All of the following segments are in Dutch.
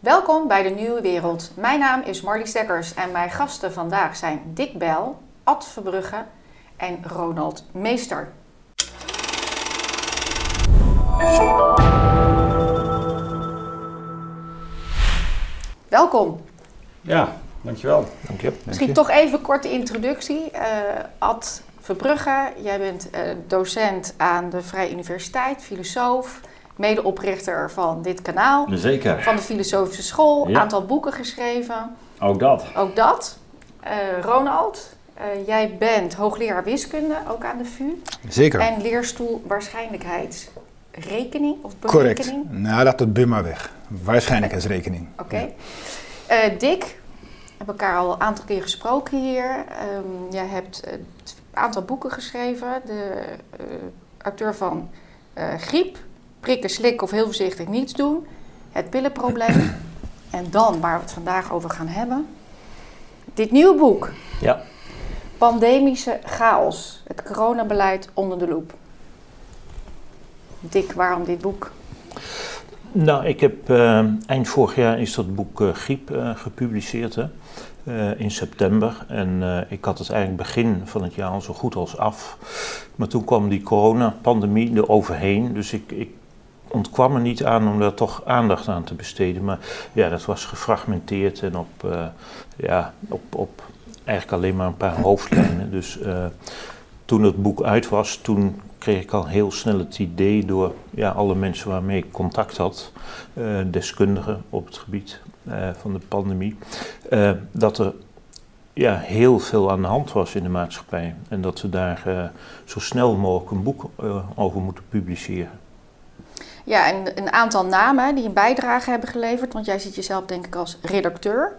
Welkom bij de Nieuwe Wereld. Mijn naam is Marlies Stekkers en mijn gasten vandaag zijn Dick Bel, Ad Verbrugge en Ronald Meester. Welkom. Ja, dankjewel. Dank je. Misschien toch even een korte introductie. Eh, Ad Verbrugge, jij bent eh, docent aan de Vrije Universiteit, filosoof, medeoprichter van dit kanaal, Zeker. van de Filosofische School, Ja. aantal boeken geschreven. Ook dat. Ook dat. Eh, Ronald, eh, jij bent hoogleraar wiskunde, ook aan de VU, Zeker. en leerstoel waarschijnlijkheidsrekening of Correct. berekening. Nou, laat het bumma weg. Waarschijnlijkheidsrekening. Oké. Eh, Dick, we hebben elkaar al een aantal keer gesproken hier. Ehm, jij hebt een aantal boeken geschreven. De eh, auteur van eh, Griep, Prikken, Slikken of Heel Voorzichtig Niets Doen. Het pillenprobleem. en dan, waar we het vandaag over gaan hebben. Dit nieuwe boek. Ja. Pandemische chaos. Het coronabeleid onder de loep. Dick, waarom dit boek? Nou, ik heb eh, eind vorig jaar is dat boek eh, Griep eh, gepubliceerd hè, in september. En ik had het eigenlijk begin van het jaar al zo goed als af. Maar toen kwam die coronapandemie er overheen. Dus ik, ik ontkwam er niet aan om daar toch aandacht aan te besteden. Maar ja, dat was gefragmenteerd en op, eh, ja, op, op eigenlijk alleen maar een paar hoofdlijnen. Dus eh, toen het boek uit was, toen kreeg ik al heel snel het idee door ja, alle mensen waarmee ik contact had, eh, deskundigen op het gebied van de pandemie, dat er ja, heel veel aan de hand was in de maatschappij. En dat we daar zo snel mogelijk een boek over moeten publiceren. Ja, en een aantal namen die een bijdrage hebben geleverd. Want jij ziet jezelf denk ik als redacteur.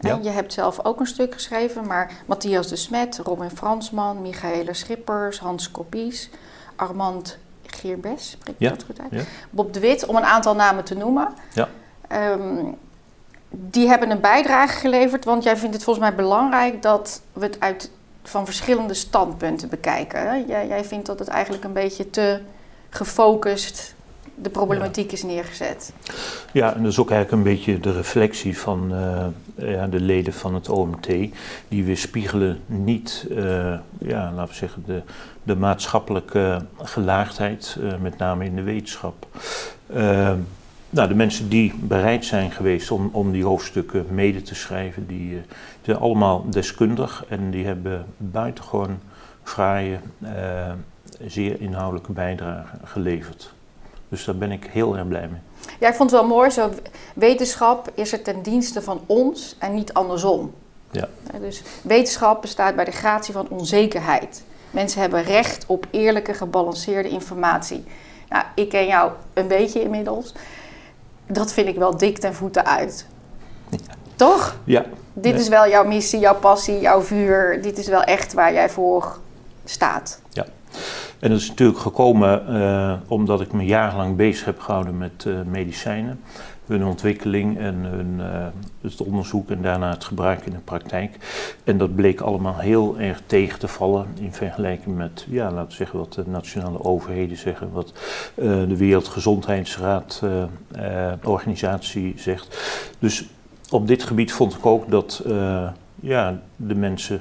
Ja. En je hebt zelf ook een stuk geschreven. Maar Matthias de Smet, Robin Fransman, Michaela Schippers, Hans Kopies, Armand Geerbes, spreek ik Ja, dat goed uit? ja. Bob de Wit, om een aantal namen te noemen. Ja. Ehm, die hebben een bijdrage geleverd, want jij vindt het volgens mij belangrijk dat we het uit van verschillende standpunten bekijken. hè? Jij, jij vindt dat het eigenlijk een beetje te gefocust de problematiek is neergezet. Ja, en dat is ook eigenlijk een beetje de reflectie van eh, ja, de leden van het OMT. Die weerspiegelen niet, eh, ja, laten we zeggen, de, de maatschappelijke gelaagdheid, eh, met name in de wetenschap. Eh, nou, de mensen die bereid zijn geweest om, om die hoofdstukken mede te schrijven, die zijn allemaal deskundig en die hebben buitengewoon fraaie, zeer inhoudelijke bijdragen geleverd. Dus daar ben ik heel erg blij mee. Ja, ik vond het wel mooi, zo wetenschap is er ten dienste van ons en niet andersom. Ja. Dus wetenschap bestaat bij de gratie van onzekerheid. Mensen hebben recht op eerlijke, gebalanceerde informatie. Nou, ik ken jou een beetje inmiddels. Dat vind ik wel dik ten voeten uit. Toch? Ja, Dit Nee. is wel jouw missie, jouw passie, jouw vuur. Dit is wel echt waar jij voor staat. En dat is natuurlijk gekomen eh, omdat ik me jarenlang bezig heb gehouden met eh, medicijnen. Hun ontwikkeling en hun, eh, het onderzoek en daarna het gebruik in de praktijk. En dat bleek allemaal heel erg tegen te vallen in vergelijking met, ja, laten we zeggen, wat de nationale overheden zeggen, wat de Wereldgezondheidsraad eh, eh, organisatie zegt. Dus op dit gebied vond ik ook dat ja, de mensen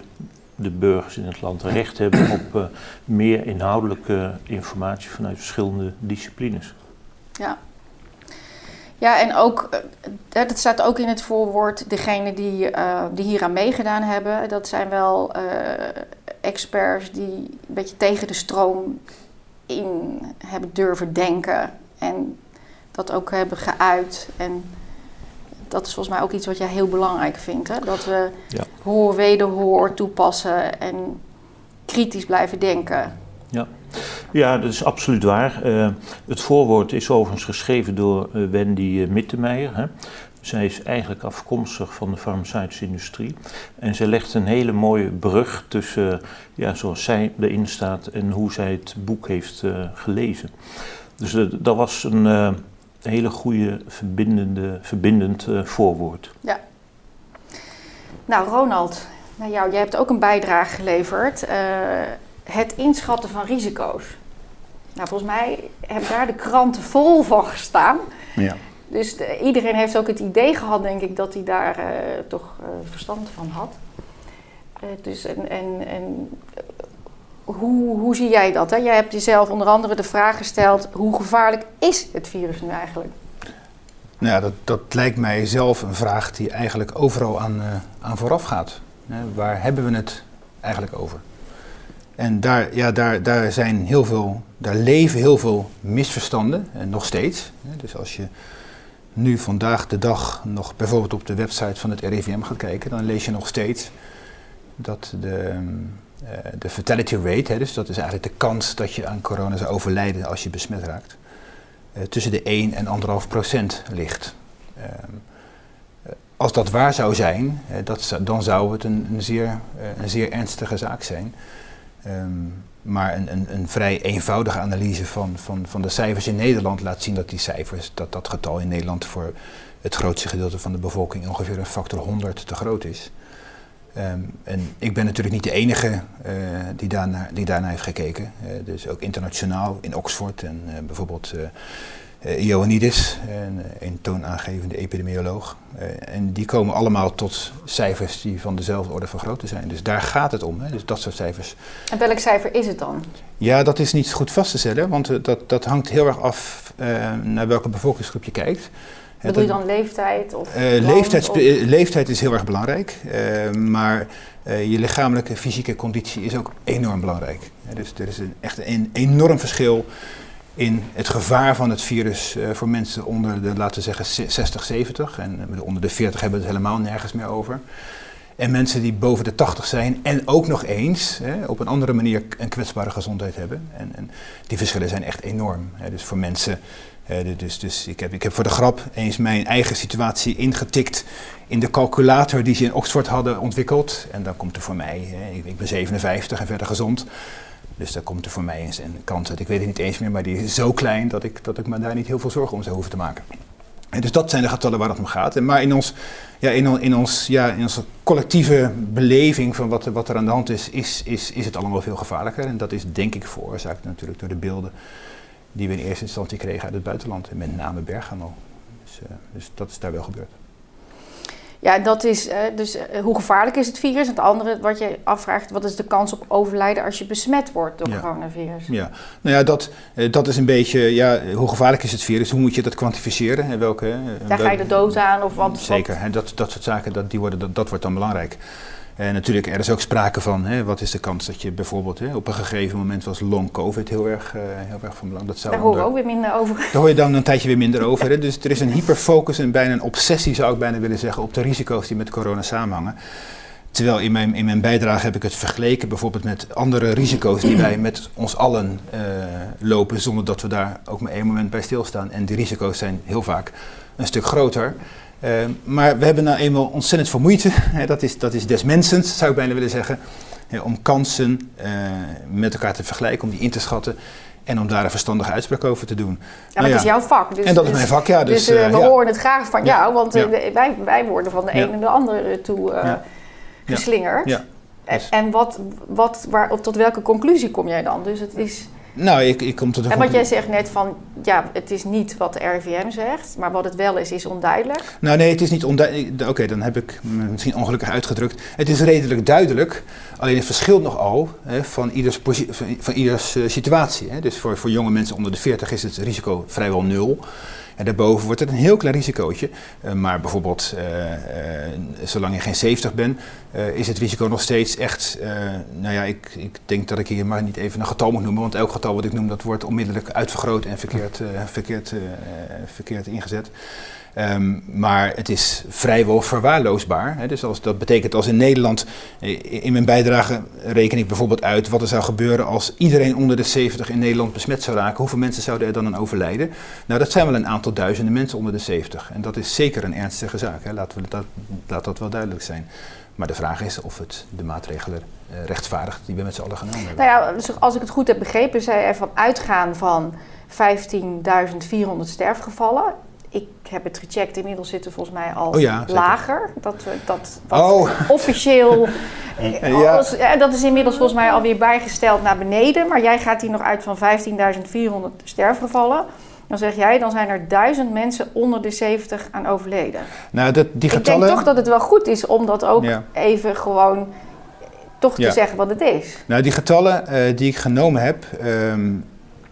de burgers in het land recht hebben op eh, meer inhoudelijke informatie vanuit verschillende disciplines. Ja. Ja, en ook, eh, dat staat ook in het voorwoord, degene die, eh, die hier aan meegedaan hebben, dat zijn wel experts die een beetje tegen de stroom in hebben durven denken en dat ook hebben geuit. En dat is volgens mij ook iets wat jij heel belangrijk vindt, hè? dat we Ja. hoor, wederhoor toepassen en kritisch blijven denken. Ja, dat is absoluut waar. Eh, het voorwoord is overigens geschreven door eh, Wendy eh, Mittermeijer. Hè. Zij is eigenlijk afkomstig van de farmaceutische industrie. En zij legt een hele mooie brug tussen, ja, zoals zij erin staat, en hoe zij het boek heeft gelezen. Dus dat was een hele goede, verbindende, verbindend eh, voorwoord. Nou, Ronald, naar jou. Jij hebt ook een bijdrage geleverd. eh, het inschatten van risico's. Nou, volgens mij hebben daar de kranten vol van gestaan. Ja. Dus de- iedereen heeft ook het idee gehad, denk ik, dat hij daar eh, toch eh, verstand van had. Eh, dus en, en, en hoe, hoe zie jij dat? Hè? Jij hebt jezelf onder andere de vraag gesteld: hoe gevaarlijk is het virus nu eigenlijk? Nou ja, dat, dat lijkt mij zelf een vraag die eigenlijk overal aan, eh, aan vooraf gaat. Waar hebben we het eigenlijk over? En daar, ja, daar, daar zijn heel veel, daar leven heel veel misverstanden, en nog steeds. Dus als je nu vandaag de dag nog bijvoorbeeld op de website van het RIVM gaat kijken, dan lees je nog steeds dat de, eh, de fatality rate, hè, dus dat is eigenlijk de kans dat je aan corona zou overlijden als je besmet raakt, eh, tussen de 1 en 1,5 procent ligt. Ehm, eh, als dat waar zou zijn, eh, dat, dan zou het een, een, zeer, eh, een zeer ernstige zaak zijn. Ehm, maar een, een, een vrij eenvoudige analyse van, van, van de cijfers in Nederland laat zien dat die cijfers, dat dat getal in Nederland voor het grootste gedeelte van de bevolking ongeveer een factor 100 te groot is. Ehm, en ik ben natuurlijk niet de enige eh, die, daarnaar, die daarnaar heeft gekeken. Eh, dus ook internationaal in Oxford en eh, bijvoorbeeld Ioannidis, een, een toonaangevende epidemioloog. En die komen allemaal tot cijfers die van dezelfde orde van grootte zijn. Dus daar gaat het om, hè? dus dat soort cijfers. En welk cijfer is het dan? Ja, dat is niet goed vast te stellen, want dat, dat hangt heel erg af naar welke bevolkingsgroep je kijkt. Bedoel je dan leeftijd? Of eh, leeftijd, of- eh, leeftijd is heel erg belangrijk, eh, maar je lichamelijke fysieke conditie is ook enorm belangrijk. Dus er is een, echt een enorm verschil in het gevaar van het virus voor mensen onder de, laten we zeggen, ze- 60, 70. En onder de 40 hebben we het helemaal nergens meer over. En mensen die boven de 80 zijn en ook nog eens hè, op een andere manier een kwetsbare gezondheid hebben. En, en die verschillen zijn echt enorm. Hè. Dus voor mensen, de- dus, dus ik, heb, ik voor de grap eens mijn eigen situatie ingetikt in de calculator die ze in Oxford hadden ontwikkeld. En dan komt er voor mij, hè, ik, ben 57 en verder gezond. Dus daar komt er voor mij eens een kans uit. Ik weet het niet eens meer, maar die is zo klein dat ik, dat ik me daar niet heel veel zorgen om zou hoeven te maken. En dus dat zijn de getallen waar het om gaat. Maar in, ons, ja, in, in, ons, ja, in onze collectieve beleving van wat, wat er aan de hand is, is, is, is het allemaal veel gevaarlijker. En dat is denk ik veroorzaakt natuurlijk door de beelden die we in eerste instantie kregen uit het buitenland. En met name Bergamo. Dus, eh, dus dat is daar wel gebeurd. Ja, dat is eh, dus eh, hoe gevaarlijk is het virus? En het andere wat je afvraagt, wat is de kans op overlijden als je besmet wordt door Ja. coronavirus? Ja, nou ja, dat, dat is een beetje, ja, hoe gevaarlijk is het virus? Hoe moet je dat kwantificeren? En welke, Daar ga je de dood aan of wat? Zeker, hè, dat, dat soort zaken, dat, die worden, dat, dat wordt dan belangrijk. En natuurlijk, er is ook sprake van, hè, wat is de kans dat je bijvoorbeeld hè, op een gegeven moment was long covid heel erg, eh, heel erg van belang. Dat zou Daar horen we ook weer minder over. daar hoor je dan een tijdje weer minder over. Hè. Dus er is een hyperfocus en bijna een obsessie, zou ik bijna willen zeggen, op de risico's die met corona samenhangen. Terwijl in mijn, in mijn bijdrage heb ik het vergeleken bijvoorbeeld met andere risico's die wij met ons allen eh, lopen, zonder dat we daar ook maar één moment bij stilstaan. En die risico's zijn heel vaak een stuk groter. Eh, maar we hebben nou eenmaal ontzettend veel moeite, hè, dat, is, dat is des mensens, zou ik bijna willen zeggen, hè, om kansen eh, met elkaar te vergelijken, om die in te schatten en om daar een verstandige uitspraak over te doen. Ja, maar Nou het is jouw vak. Dus, en dat is dus- mijn vak, ja. Dus, Dus, eh, eh, we ja. horen het graag van Ja. jou, want wij, wij worden van de een en de ander toe geslingerd. Ja. En, Dus- en wat, wat, waar, tot welke conclusie kom jij dan? Dus het is, Nou, ik, ik kom tot de en wat jij zegt net van, ja, het is niet wat de RIVM zegt, maar wat het wel is, is onduidelijk. Nou nee, het is niet onduidelijk. Oké, dan heb ik me misschien ongelukkig uitgedrukt. Het is redelijk duidelijk. Alleen het verschilt nogal hè, van ieders, van, ieders eh, situatie. Hè. Dus voor, voor jonge mensen onder de 40 is het risico vrijwel nul. En daarboven wordt het een heel klein risicootje. Eh, maar bijvoorbeeld, eh, zolang je geen 70 bent, eh, is het risico nog steeds echt. eh, nou ja, ik, ik denk dat ik hier maar niet even een getal moet noemen. Want elk getal wat ik noem, dat wordt onmiddellijk uitvergroot en verkeerd, eh, verkeerd, verkeerd ingezet. Ehm, maar het is vrijwel verwaarloosbaar. Hè. Dus als, dat betekent als in Nederland, in mijn bijdrage reken ik bijvoorbeeld uit wat er zou gebeuren als iedereen onder de 70 in Nederland besmet zou raken. Hoeveel mensen zouden er dan aan overlijden? Nou, dat zijn wel een aantal duizenden mensen onder de 70. En dat is zeker een ernstige zaak. Hè. Laten we dat, laat dat wel duidelijk zijn. Maar de vraag is of het de maatregelen eh, rechtvaardigt die we met z'n allen genomen hebben. Nou ja, dus als ik het goed heb begrepen, zei hij van uitgaan van 15.400 sterfgevallen. Ik heb het gecheckt, inmiddels zitten volgens mij al Oh ja, lager. Dat, we- dat wat Oh. officieel, Ja. ja, dat is inmiddels volgens mij alweer bijgesteld naar beneden. Maar jij gaat hier nog uit van 15.400 sterfgevallen. Dan zeg jij, dan zijn er duizend mensen onder de 70 aan overleden. Nou, dat, die getallen... Ik denk toch dat het wel goed is om dat ook Ja. even gewoon toch te zeggen wat het is. Nou, die getallen eh, die ik genomen heb. ehm,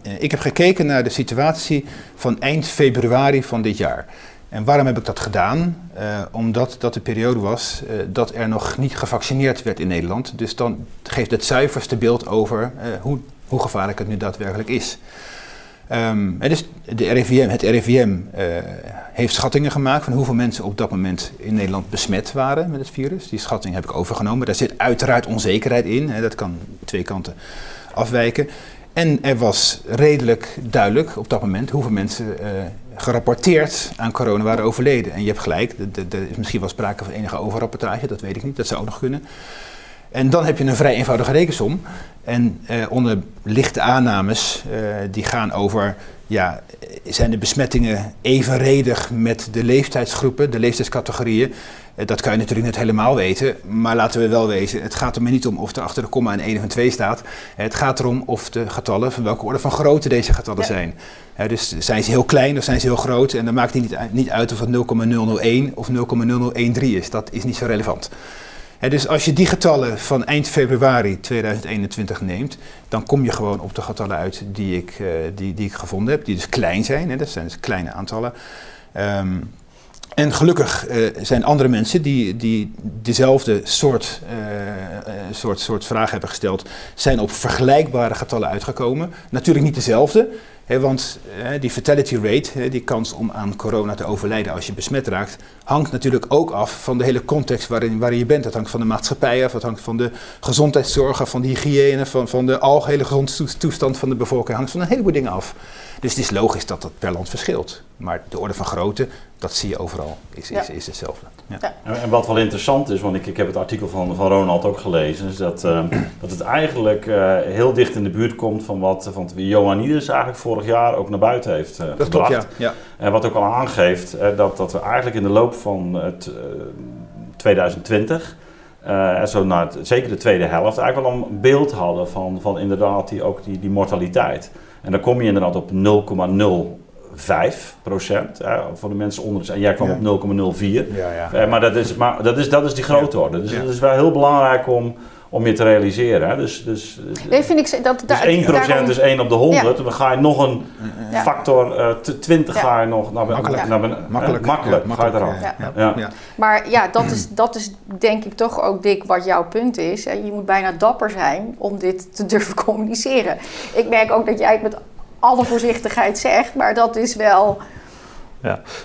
eh, ik heb gekeken naar de situatie van eind februari van dit jaar. En waarom heb ik dat gedaan? Eh, omdat dat de periode was dat er nog niet gevaccineerd werd in Nederland. Dus dan geeft het zuiverste beeld over hoe, hoe gevaarlijk het nu daadwerkelijk is. Ehm, en dus de RIVM, het RIVM eh, heeft schattingen gemaakt van hoeveel mensen op dat moment in Nederland besmet waren met het virus. Die schatting heb ik overgenomen. Daar zit uiteraard onzekerheid in. Hè, dat kan twee kanten afwijken. En er was redelijk duidelijk op dat moment hoeveel mensen eh, gerapporteerd aan corona waren overleden. En je hebt gelijk, er is misschien wel sprake van enige overrapportage, dat weet ik niet, dat zou ook nog kunnen. En dan heb je een vrij eenvoudige rekensom. En eh, onder lichte aannames, eh, die gaan over, ja, zijn de besmettingen evenredig met de leeftijdsgroepen, de leeftijdscategorieën? Eh, dat kan je natuurlijk niet helemaal weten, maar laten we wel wezen, het gaat er maar niet om of er achter de komma een 1 of een 2 staat. Het gaat erom of de getallen, van welke orde van grootte deze getallen Ja. zijn. Dus zijn ze heel klein of zijn ze heel groot? En dan maakt het niet, uit- niet uit of het 0,001 of 0,0013 is. Dat is niet zo relevant. Dus als je die getallen van eind februari 2021 neemt, dan kom je gewoon op de getallen uit die ik, eh, die, die ik gevonden heb, die dus klein zijn. Dat zijn dus kleine aantallen. Ehm, en gelukkig eh, zijn andere mensen die, die dezelfde soort, eh, soort, soort vraag hebben gesteld, zijn op vergelijkbare getallen uitgekomen. Natuurlijk niet dezelfde, want die fatality rate, die kans om aan corona te overlijden als je besmet raakt, hangt natuurlijk ook af van de hele context waarin, waarin je bent. Dat hangt van de maatschappij af, het hangt van de gezondheidszorg van de hygiëne, van, van de algehele gezondheidstoestand van de bevolking, hangt van een heleboel dingen af. Dus het is logisch dat dat per land verschilt. Maar de orde van grootte, dat zie je overal, is, is, Ja. is hetzelfde. Ja. En, en wat wel interessant is, want ik, ik heb het artikel van, van Ronald ook gelezen, is dat, eh, dat het eigenlijk eh, heel dicht in de buurt komt van wat, van wat Ioannidis eigenlijk vorig jaar ook naar buiten heeft eh, Dat klopt, gebracht. ja. ja. En wat ook al aangeeft eh, dat, dat we eigenlijk in de loop van het, eh, 2020, eh, en zo naar het- zeker de tweede helft, eigenlijk wel een beeld hadden van, van inderdaad die, ook die, die mortaliteit. En dan kom je inderdaad op 0,05 procent voor de mensen onder. de- En jij kwam Ja. op 0,04. ja, ja. Eh, maar dat is, maar dat is, dat is die grootorde. Dus Ja. dat is wel heel belangrijk om, om je te realiseren. Hè. Dus, dus, Nee, vind ik dat dus daar- 1% daarom- is 1 op de 100. En dan ga je nog een Ja. factor eh, t- 20 Ja. ga je nog naar, Makkelijk. naar Makkelijk. eh, makkelijk, Ja, ga je eraf. Ja, ja, Ja. ja. Maar ja, dat is, dat is denk ik toch ook, Dick, wat jouw punt is. En je moet bijna dapper zijn om dit te durven communiceren. Ik merk ook dat jij het met alle voorzichtigheid zegt, maar dat is wel...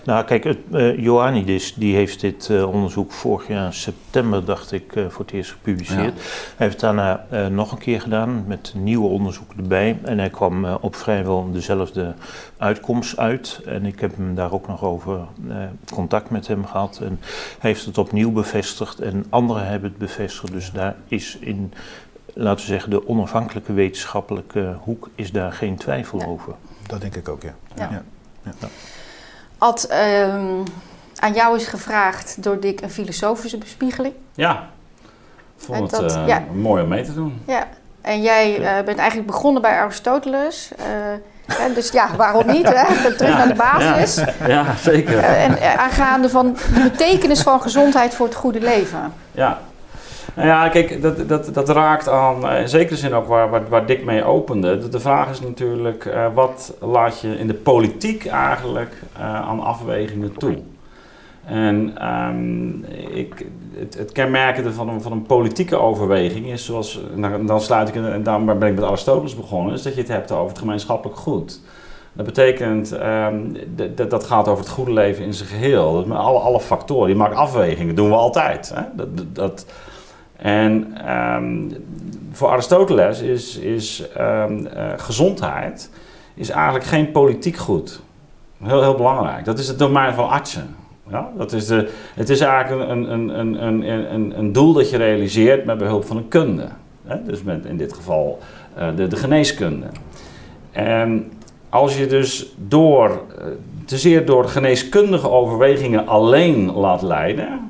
Nou, kijk, het, eh Ioannidis die heeft dit eh, onderzoek vorig jaar in september, dacht ik, eh, voor het eerst gepubliceerd. Hij heeft het daarna eh, nog een keer gedaan met nieuwe onderzoeken erbij. En hij kwam op vrijwel dezelfde uitkomst uit. En ik heb hem daar ook nog over eh, contact met hem gehad. En hij heeft het opnieuw bevestigd en anderen hebben het bevestigd. Dus daar is in, laten we zeggen, de onafhankelijke wetenschappelijke hoek is daar geen twijfel Ja. over. Dat denk ik ook, ja. Ja. Ja. Ad, ehm, aan jou is gevraagd door Dick een filosofische bespiegeling. Ja. Ik vond En het dat- eh, ja. mooi om mee te doen. Ja, en jij eh, bent eigenlijk begonnen bij Aristoteles. eh, hè, dus ja, waarom niet? Hè? Terug naar de basis. Ja, zeker. En eh, aangaande van de betekenis van gezondheid voor het goede leven. Ja. Nou ja, kijk, dat, dat, dat raakt aan, eh, in zekere zin ook waar, waar, waar Dick mee opende. De, de vraag is natuurlijk, eh, wat laat je in de politiek eigenlijk eh, aan afwegingen toe? En ehm, ik, het, het kenmerkende van een, van een politieke overweging is zoals, nou, dan sluit ik, en daarom ben ik met Aristoteles begonnen, is dat je het hebt over het gemeenschappelijk goed. Dat betekent, ehm, d- d- dat gaat over het goede leven in zijn geheel. Dat met alle, alle factoren. Je maakt afwegingen, dat doen we altijd. Hè? Dat, dat, dat- en ehm, voor Aristoteles is, is ehm, eh, gezondheid is eigenlijk geen politiek goed. Heel, heel belangrijk. Dat is het domein van artsen. Ja? Dat is de, het is eigenlijk een, een, een, een, een, een doel dat je realiseert met behulp van een kunde. Hè? Dus met in dit geval eh, de, de geneeskunde. En als je dus door, eh, te zeer door geneeskundige overwegingen alleen laat leiden.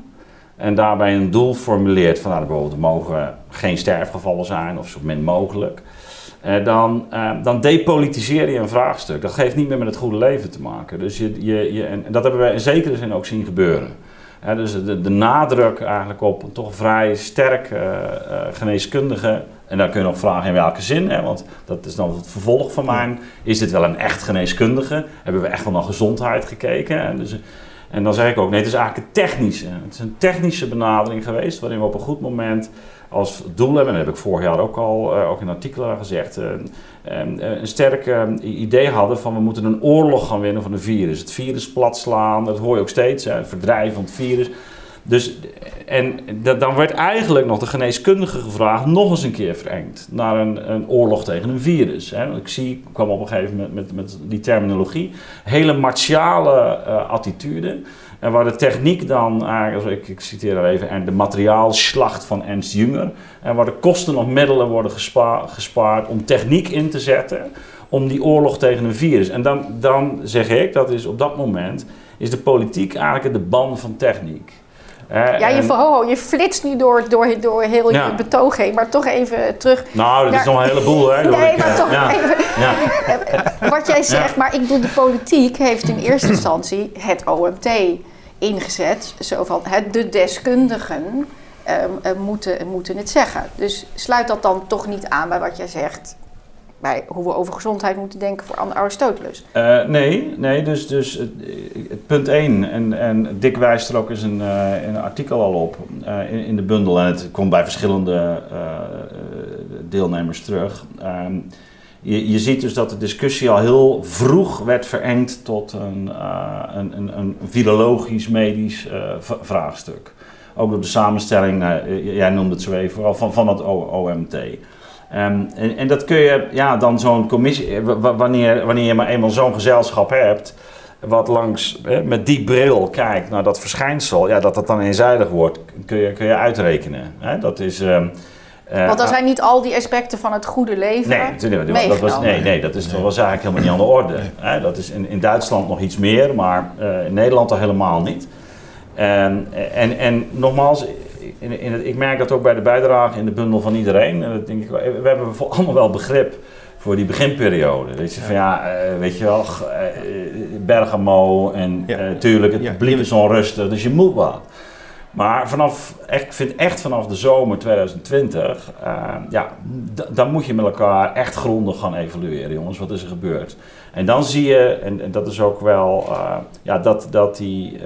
En daarbij een doel formuleert van nou, bijvoorbeeld er mogen geen sterfgevallen zijn of zo min mogelijk. eh, dan, eh, dan depolitiseer je een vraagstuk. Dat geeft niet meer met het goede leven te maken. Dus je, je, je, en dat hebben we in zekere zin ook zien gebeuren. Hè, dus de, de nadruk eigenlijk op een toch vrij sterk eh, eh, geneeskundige. En dan kun je nog vragen in welke zin, hè, want dat is dan het vervolg van mijn. Is dit wel een echt geneeskundige? Hebben we echt wel naar gezondheid gekeken? En, dus, en dan zeg ik ook, nee, het is eigenlijk een technische. Het is een technische benadering geweest, waarin we op een goed moment als doel hebben, en dat heb ik vorig jaar ook al uh, ook in artikelen gezegd, uh, uh, een sterk idee hadden van we moeten een oorlog gaan winnen van een virus. Het virus plat slaan, dat hoor je ook steeds, verdrijven van het virus. Dus, en dan werd eigenlijk nog de geneeskundige gevraagd nog eens een keer verengd naar een, een oorlog tegen een virus. Hè. Ik zie, kwam op een gegeven moment met, met die terminologie, hele martiale attitude. En waar de techniek dan, ik, ik citeer daar even, en de materiaalslacht van Ernst Jünger. En waar de kosten of middelen worden gespaard om techniek in te zetten om die oorlog tegen een virus. En dan, dan zeg ik, dat is op dat moment, is de politiek eigenlijk de ban van techniek. Ja, je, oh, je flitst nu door, door, door heel je betoog heen, maar toch even terug. Nou, dat is nog een heleboel, hè? Nee, maar toch ja. even. Ja. Wat jij zegt, maar ik bedoel, de politiek heeft in eerste instantie het OMT ingezet. Zo van, de deskundigen um, moeten, moeten het zeggen. Dus sluit dat dan toch niet aan bij wat jij zegt bij hoe we over gezondheid moeten denken voor Aristoteles? Uh, nee, nee, dus, dus punt 1, en, en Dick wijst er ook eens een, uh, een artikel al op uh, in, in, de bundel, en het komt bij verschillende deelnemers terug. Ehm, je, je, ziet dus dat de discussie al heel vroeg werd verengd tot een, een, een, een virologisch-medisch vraagstuk. Ook door de samenstelling, jij noemde het zo even, van, van het OMT. Um, en, en, dat kun je, ja, dan zo'n commissie, eh, wanneer, wanneer je maar eenmaal zo'n gezelschap hebt, wat langs, met die bril kijkt naar dat verschijnsel, ja, dat dat dan eenzijdig wordt, kun je, kun je uitrekenen. Hè? Dat is... Um, uh, Want dan zijn niet al die aspecten van het goede leven. Nee, nee dat, was, nee, nee, dat, is, dat was eigenlijk helemaal niet aan de orde. Hè? Dat is in, in Duitsland nog iets meer, maar uh, in Nederland al helemaal niet. En, en, en nogmaals, in, in het, ik merk dat ook bij de bijdrage in de bundel van iedereen. En dat denk ik, we hebben allemaal wel begrip voor die beginperiode. Weet je, van ja, uh, weet je wel, uh, Bergamo en ja. uh, tuurlijk, het publiek is onrustig, dus je moet wat. Maar vanaf, ik vind echt vanaf de zomer 2020, ja, dan moet je met elkaar echt grondig gaan evalueren, jongens, wat is er gebeurd. En dan zie je, en, en dat is ook wel, ja, dat, dat die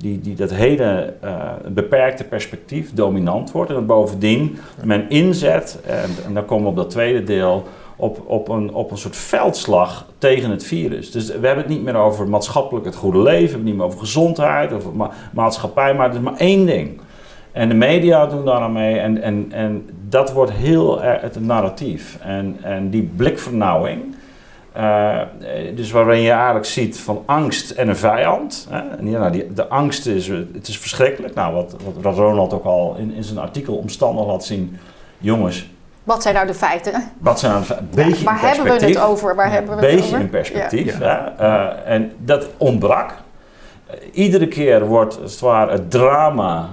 die, die dat hele uh, beperkte perspectief dominant wordt. En dat bovendien men inzet, en, en dan komen we op dat tweede deel, op, op, een, op een soort veldslag tegen het virus. Dus we hebben het niet meer over maatschappelijk het goede leven, we hebben het niet meer over gezondheid, over ma maatschappij, maar het is maar één ding. En de media doen daar aan mee en, en, en dat wordt heel erg het narratief. En, en die blikvernauwing, uh, dus waarin je eigenlijk ziet van angst en een vijand. Hè? En ja, nou, die, de angst is, het is verschrikkelijk. Nou, wat, wat Ronald ook al in, in zijn artikel omstandig laat zien. Jongens. Wat zijn nou de feiten? Wat zijn nou de feiten? Beetje waar hebben we het over? Waar hebben we beetje het over? in perspectief. Ja. Uh, en dat ontbrak. Uh, iedere keer wordt het, het drama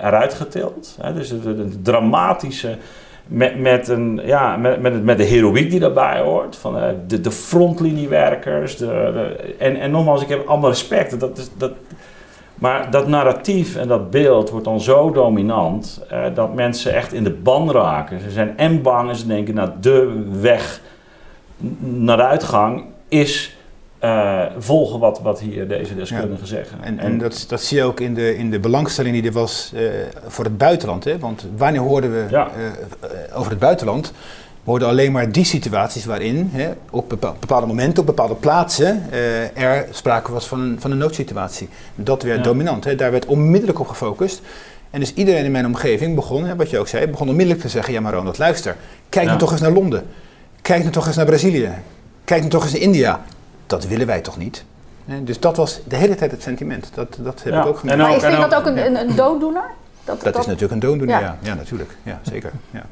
eruit getild. Hè? Dus het dramatische met, met, een, ja, met, met, met de heroïek die daarbij hoort. Van uh, de, de frontliniewerkers. De, de, en, en nogmaals, ik heb allemaal respect. Dat is, dat, maar dat narratief en dat beeld wordt dan zo dominant uh, dat mensen echt in de ban raken. Ze zijn en bang en ze denken, nou, de weg naar de uitgang is uh, volgen wat, wat hier deze deskundigen ja. zeggen. En, en, dat, dat zie je ook in de, in de belangstelling die er was uh, voor het buitenland. Hè? Want wanneer hoorden we ja. uh, over het buitenland? We hoorden alleen maar die situaties waarin hè, op bepaalde momenten, op bepaalde plaatsen, er sprake was van een, van een noodsituatie. Dat werd ja. dominant. Hè? Daar werd onmiddellijk op gefocust. En dus iedereen in mijn omgeving begon, hè, wat je ook zei, begon onmiddellijk te zeggen: Ja, maar Ronald, luister. Kijk nou toch eens naar Londen. Kijk nou toch eens naar Brazilië. Kijk nou toch eens naar India dat willen wij toch niet? Dus dat was de hele tijd het sentiment. Dat, dat heb ja. ik ook gemerkt. Maar is vind dat ook een, een, een dooddoener? Dat, dat, is natuurlijk een dooddoener, ja. ja. natuurlijk. Ja, zeker. Ja.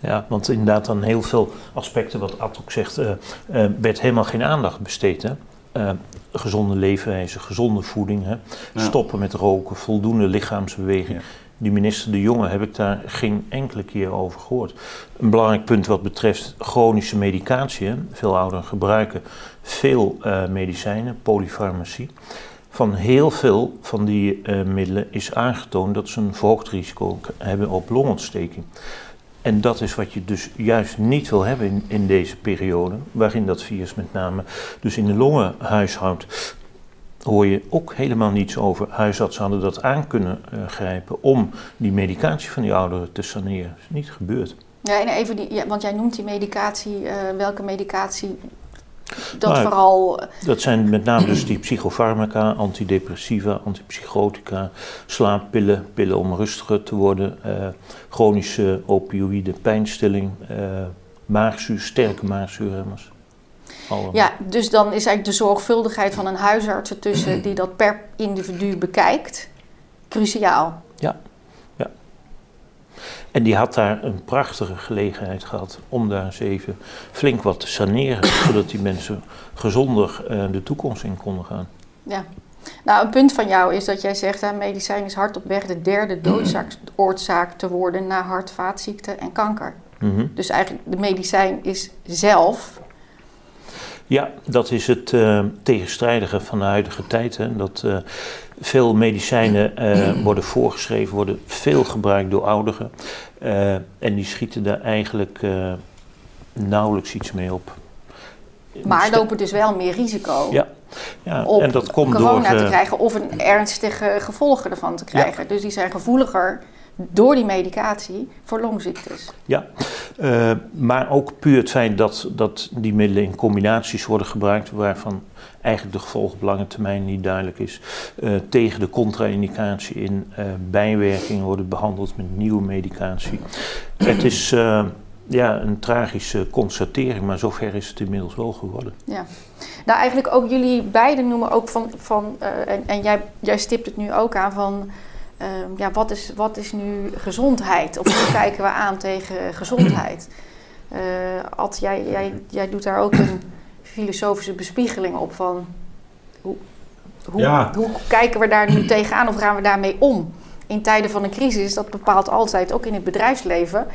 Ja, want inderdaad aan heel veel aspecten, wat Ad ook zegt, uh, uh, werd helemaal geen aandacht besteed. Hè? Uh, gezonde leefwijze, gezonde voeding, hè? stoppen met roken, voldoende lichaamsbeweging. Ja. Die minister De Jonge heb ik daar geen enkele keer over gehoord. Een belangrijk punt wat betreft chronische medicatie. Veel ouderen gebruiken veel uh, medicijnen, polyfarmacie. Van heel veel van die uh, middelen is aangetoond dat ze een verhoogd risico hebben op longontsteking. En dat is wat je dus juist niet wil hebben in, in deze periode, waarin dat virus met name dus in de longen huishoudt hoor je ook helemaal niets over. Huisartsen hadden dat aan kunnen uh, grijpen om die medicatie van die ouderen te saneren. Dat is niet gebeurd. Ja, en even die, ja, want jij noemt die medicatie, uh, welke medicatie dat nou, vooral... Dat zijn met name dus die psychofarmaca, antidepressiva, antipsychotica, slaappillen, pillen om rustiger te worden, uh, chronische opioïden, pijnstilling, maagzuur, sterke maagzuurremmers. Ja, dus dan is eigenlijk de zorgvuldigheid van een huisarts ertussen die dat per individu bekijkt, cruciaal. Ja, ja. En die had daar een prachtige gelegenheid gehad om daar eens even flink wat te saneren, zodat die mensen gezonder uh, de toekomst in konden gaan. Ja. Nou, een punt van jou is dat jij zegt, hè, medicijn is hard op weg de derde doodsoorzaak te worden na hart, vaatziekten en kanker. Mm -hmm. Dus eigenlijk de medicijn is zelf ja, dat is het uh, tegenstrijdige van de huidige tijd. Hè. Dat uh, veel medicijnen uh, worden voorgeschreven, worden veel gebruikt door ouderen. en die schieten daar eigenlijk nauwelijks iets mee op. Maar lopen dus wel meer risico. Ja. Ja, en dat komt corona door, te krijgen of een ernstige gevolgen ervan te krijgen. Ja. Dus die zijn gevoeliger door die medicatie voor longziektes. Ja, uh, maar ook puur het feit dat, dat die middelen in combinaties worden gebruikt, waarvan eigenlijk de gevolgen op lange termijn niet duidelijk is. Uh, tegen de contra-indicatie in uh, bijwerkingen worden behandeld met nieuwe medicatie. Het is ja, een tragische constatering, maar zover is het inmiddels wel geworden. Ja. Nou, eigenlijk ook jullie beiden noemen ook van, van en, en jij, jij stipt het nu ook aan van Ehm, ja, wat, is, wat is nu gezondheid? Of hoe kijken we aan tegen gezondheid? Uh, Ad, jij, jij, jij doet daar ook een filosofische bespiegeling op van hoe, hoe, hoe kijken we daar nu tegenaan of gaan we daarmee om? In tijden van een crisis, dat bepaalt altijd, ook in het bedrijfsleven,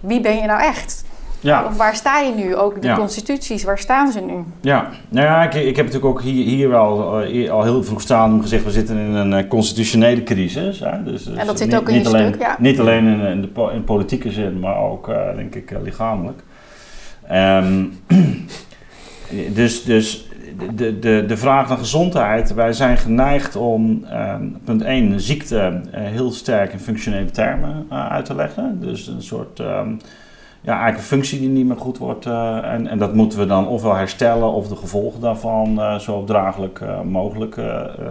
wie ben je nou echt? Ja. Waar sta je nu? Ook de constituties, waar staan ze nu? Ja, nou ja, ik, ik heb natuurlijk ook hier, hier wel uh, al heel vroeg staan gezegd, we zitten in een uh, constitutionele crisis. Hè? Dus, dus en dat zit ook in je alleen, stuk, ja. Niet alleen in, in, de, in politieke zin, maar ook, uh, denk ik, lichamelijk. Um, dus dus de, de, de vraag naar gezondheid, wij zijn geneigd om, um, punt 1, ziekte heel sterk in functionele termen uit te leggen. Dus een soort... Um, ja, eigenlijk een functie die niet meer goed wordt. Uh, en, en dat moeten we dan ofwel herstellen of de gevolgen daarvan uh, zo draaglijk uh, mogelijk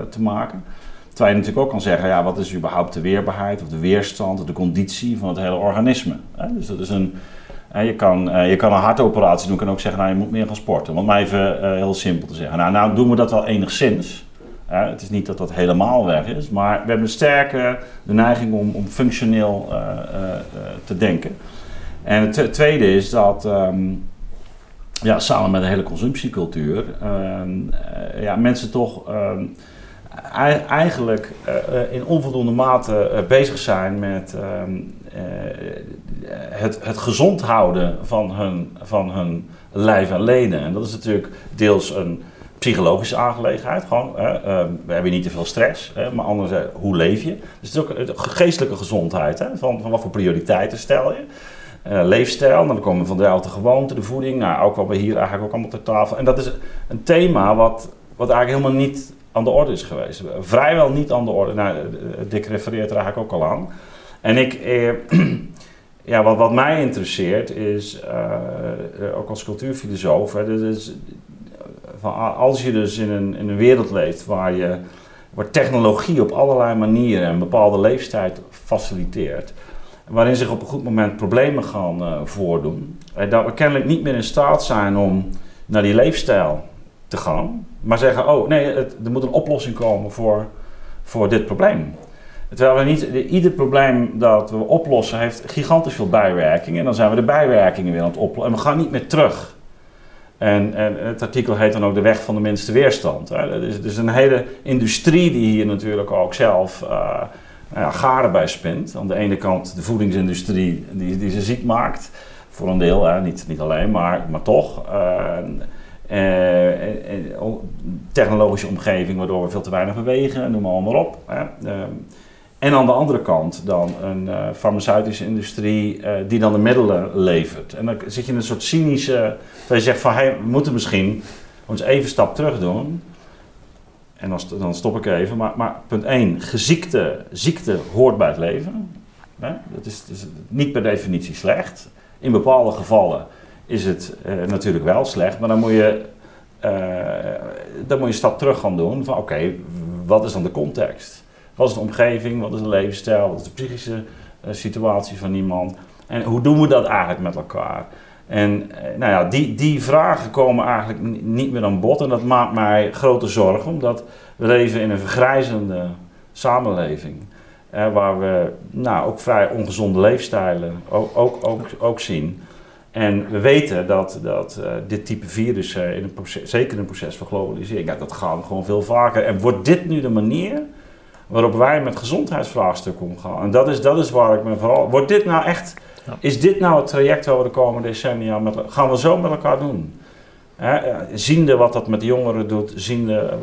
te maken. Terwijl je natuurlijk ook kan zeggen, ja, wat is überhaupt de weerbaarheid of de weerstand of de conditie van het hele organisme. Hè? Dus dat is een, je, kan, je kan een hartoperatie doen, kan ook zeggen, nou je moet meer gaan sporten. Om maar even heel simpel te zeggen. Nou, nou doen we dat wel enigszins. het is niet dat dat helemaal weg is, maar we hebben sterke de neiging om, om functioneel te denken. En het tweede is dat, ehm, ja, samen met de hele consumptiecultuur, ehm, eh, ja, mensen toch ehm, eigenlijk uh, in onvoldoende mate bezig zijn met het, het gezond houden van hun, van hun lijf en leden. En dat is natuurlijk deels een psychologische aangelegenheid. Gewoon, we hebben niet te veel stress, maar anders, hoe leef je? Dus het is ook geestelijke gezondheid. Hè, van, van wat voor prioriteiten stel je? Uh, leefstijl. Dan komen we van de gewoonte, de voeding. Nou, ook wat we hier eigenlijk ook allemaal ter tafel. En dat is een thema wat, wat eigenlijk helemaal niet aan de orde is geweest. Vrijwel niet aan de orde. Nou, Dick refereert er eigenlijk ook al aan. En ik, eh, ja, wat, wat mij interesseert is, ook als cultuurfilosoof, hè, dus, van, als je dus in een, in een wereld leeft waar, je, waar technologie op allerlei manieren een bepaalde leeftijd faciliteert waarin zich op een goed moment problemen gaan uh, voordoen. En dat we kennelijk niet meer in staat zijn om naar die leefstijl te gaan, maar zeggen: oh nee, er moet een oplossing komen voor, voor dit probleem. Terwijl we niet, ieder probleem dat we oplossen heeft gigantisch veel bijwerkingen. En dan zijn we de bijwerkingen weer aan het oplossen. En we gaan niet meer terug. En, en, het artikel heet dan ook de weg van de minste weerstand. Hè. Het, is, een hele industrie die hier natuurlijk ook zelf uh, nou ja, garen bij spint. Aan de ene kant de voedingsindustrie die, die ze ziek maakt, voor een deel, hè, niet, niet alleen, maar, maar toch. Uh, technologische omgeving waardoor we veel te weinig bewegen, noem maar op. Hè. En aan de andere kant dan een farmaceutische industrie die dan de middelen levert. En dan zit je in een soort cynische, dat je zegt van hey, we moeten misschien ons even een stap terug doen. En dan, dan stop ik even. Maar, maar punt 1, geziekte, ziekte hoort bij het leven. Hè? Dat is, niet per definitie slecht. In bepaalde gevallen is het uh, natuurlijk wel slecht, maar dan moet je, dan moet je een stap terug gaan doen. Van oké, wat is dan de context? Wat is de omgeving? Wat is de levensstijl? Wat is de psychische uh, situatie van iemand? En hoe doen we dat eigenlijk met elkaar? En uh, nou ja, die, die vragen komen eigenlijk niet meer aan bod. En dat maakt mij grote zorgen, omdat we leven in een vergrijzende samenleving. Waar we nou, ook vrij ongezonde leefstijlen ook, ook, ook, ook zien. En we weten dat, dat uh, dit type virussen, in een zeker in een proces van globalisering, ja, dat gaat gewoon veel vaker. En wordt dit nu de manier waarop wij met gezondheidsvraagstukken omgaan. En dat is, dat is waar ik me vooral. Wordt dit nou echt. Ja. Is dit nou het traject waar we de komende decennia met, gaan we zo met elkaar doen? He, ziende wat dat met de jongeren doet, ziende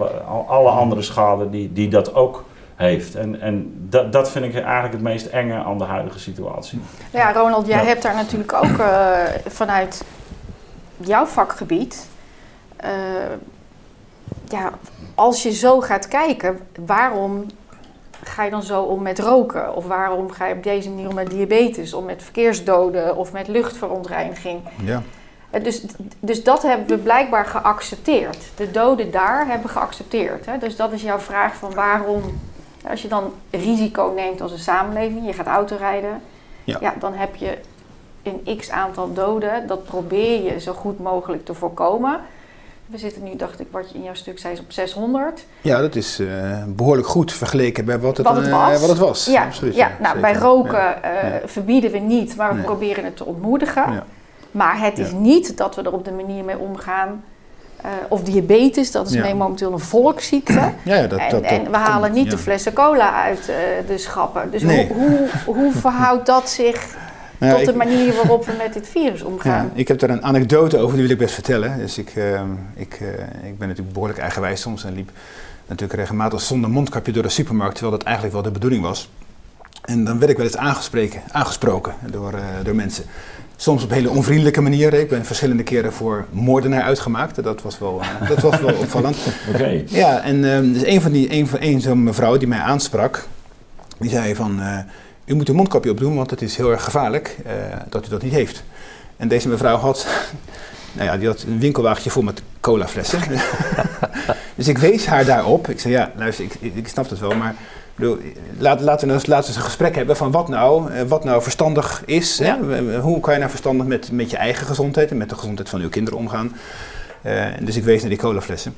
alle andere schade die, die dat ook heeft. En, en dat, dat vind ik eigenlijk het meest enge aan de huidige situatie. Ja, Ronald, jij ja. hebt daar natuurlijk ook uh, vanuit jouw vakgebied. Uh, ja, als je zo gaat kijken, waarom ga je dan zo om met roken? Of waarom ga je op deze manier om met diabetes, om met verkeersdoden of met luchtverontreiniging? Ja. Dus, dus dat hebben we blijkbaar geaccepteerd. De doden daar hebben we geaccepteerd. Hè? Dus dat is jouw vraag van waarom, als je dan risico neemt als een samenleving, je gaat autorijden, ja. ja, dan heb je een x aantal doden. Dat probeer je zo goed mogelijk te voorkomen. We zitten nu, dacht ik, wat je in jouw stuk zei, is op 600. Ja, dat is uh, behoorlijk goed vergeleken bij wat het, wat het uh, was. Wat het was. Ja, Absoluut, ja, nou, bij roken ja. uh, verbieden we niet, maar we Nee. proberen het te ontmoedigen. Maar het is niet dat we er op de manier mee omgaan. eh, of diabetes, dat is mee momenteel een volksziekte. Ja, ja, dat, en dat, en we halen niet de flessen cola uit eh, de schappen. Dus Nee. hoe, hoe, hoe verhoudt dat zich Nou ja, tot de manier waarop we met dit virus Ja, omgaan? ik heb daar een anekdote over, die wil ik best vertellen. Dus ik, ehm, ik, eh, ik ben natuurlijk behoorlijk eigenwijs soms en liep natuurlijk regelmatig zonder mondkapje door de supermarkt, terwijl dat eigenlijk wel de bedoeling was. En dan werd ik wel eens aangesproken, aangesproken door, eh, door mensen. Soms op hele onvriendelijke manieren. Ik ben verschillende keren voor moordenaar uitgemaakt. Dat was wel, eh, dat was wel opvallend. Oké. Ja, en ehm, dus een van die, een van een zo'n mevrouw die mij aansprak, die zei van, eh, u moet een mondkapje opdoen, want het is heel erg gevaarlijk eh, dat u dat niet heeft. En deze mevrouw had, nou ja, die had een winkelwagentje vol met colaflessen. dus ik wees haar daarop. Ik zei, ja, luister, ik, ik, ik snap het wel, maar bedoel, laat, laten we nou eens, laten we eens een gesprek hebben van wat nou, eh, wat nou verstandig is. Hè? Hoe kan je nou verstandig met, met je eigen gezondheid en met de gezondheid van uw kinderen omgaan. Eh, dus ik wees naar die colaflessen.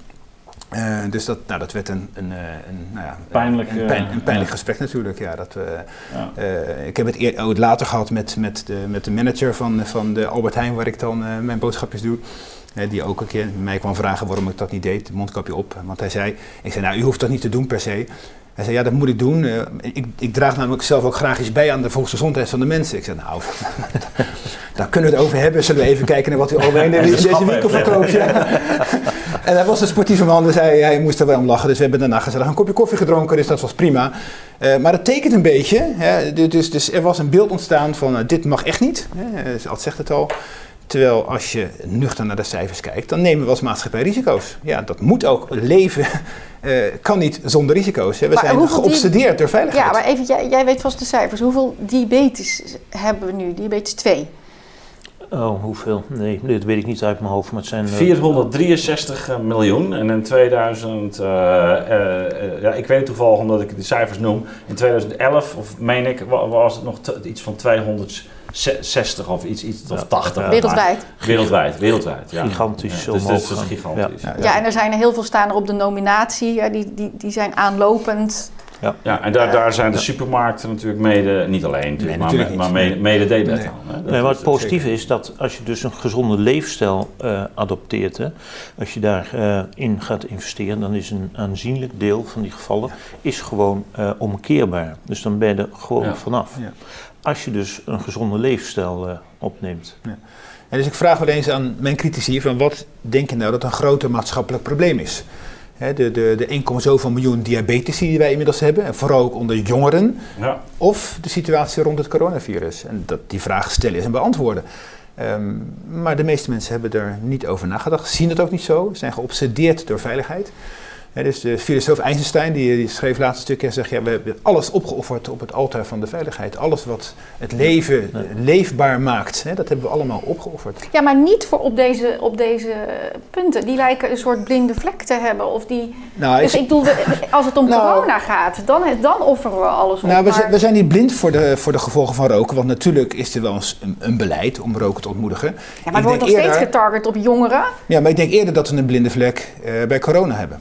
Eh, dus dat, nou, dat werd een, een, eh, een, nou ja, Pijnlijk, een, pijn- eh, een pijnlijk ja. gesprek natuurlijk. Ja, dat, Ja. ik heb het eer, ook later gehad met, met, de, met de manager van, van de Albert Heijn, waar ik dan mijn boodschapjes doe. Die ook een keer mij kwam vragen waarom ik dat niet deed, mondkapje op. Want hij zei, ik zei, nou, u hoeft dat niet te doen per se. Hij zei, ja, dat moet ik doen. Eh, ik, ik draag namelijk zelf ook graag iets bij aan de volksgezondheid van de mensen. Ik zei, nou, daar kunnen we het over hebben. Zullen we even kijken naar wat u alweer in de- in deze winkel verkoopt. Ja. En hij was een sportieve man, dus hij, hij moest er wel om lachen. Dus we hebben daarna gezellig een kopje koffie gedronken, dus dat was prima. Eh, maar het tekent een beetje. Hè, dus, dus er was een beeld ontstaan van, eh, dit mag echt niet. Hè, dus Ad zegt het al. Terwijl als je nuchter naar de cijfers kijkt, dan nemen we als maatschappij risico's. Ja, dat moet ook. Leven eh, kan niet zonder risico's. Hè. We Maar zijn die- geobsedeerd door veiligheid. Ja, maar even, jij, jij weet vast de cijfers. Hoeveel diabetes hebben we nu? Diabetes 2. Oh, hoeveel? Nee, dit weet ik niet uit mijn hoofd, maar het zijn... eh, 463 miljoen. En in 2000, eh, eh, eh, ja, ik weet het toevallig omdat ik de cijfers noem. In 2011, of meen ik, wa- was het nog iets van 260 of iets, iets of Ja. 80. Ja. Wereldwijd. Wereldwijd, wereldwijd. Ja. Gigantisch Ja, dus, dus, gigantisch. Ja. Ja, en er zijn er heel veel staan er op de nominatie. Ja, die, die, die zijn aanlopend Ja, ja en daar, daar zijn de supermarkten natuurlijk mede, niet alleen natuurlijk, Nee, maar, natuurlijk maar niet. mede, mede debet Nee. aan. hè. Dat Nee, maar is het positieve is dat als je dus een gezonde leefstijl eh, adopteert, hè, als je daarin in gaat investeren, dan is een aanzienlijk deel van die gevallen is gewoon eh, omkeerbaar. Dus dan ben je er gewoon Ja. vanaf. Ja. Als je dus een gezonde leefstijl eh, opneemt. En dus ik vraag wel eens aan mijn critici van wat denk je nou dat een groter maatschappelijk probleem is? Hè, de, de, de 1, zoveel miljoen diabetici die wij inmiddels hebben, en vooral ook onder jongeren, Ja. of de situatie rond het coronavirus. En dat die vraag stellen is en beantwoorden. Ehm, maar de meeste mensen hebben er niet over nagedacht, zien het ook niet zo, zijn geobsedeerd door veiligheid. Dus de filosoof Einstein die, die schreef laatst een stukje en zegt, ja, we hebben alles opgeofferd op het altaar van de veiligheid. Alles wat het leven Ja. leefbaar maakt, hè, dat hebben we allemaal opgeofferd. Ja, maar niet voor op deze, op deze punten. Die lijken een soort blinde vlek te hebben. Of die, Nou, dus ik- ik bedoel, als het om Nou- corona gaat, dan, dan offeren we alles op. Nou, we, maar- we zijn niet blind voor de, voor de gevolgen van roken, want natuurlijk is er wel eens een, een beleid om roken te ontmoedigen. ja, maar het wordt nog steeds getarget op jongeren. Ja, maar ik denk eerder dat we een blinde vlek eh, bij corona hebben.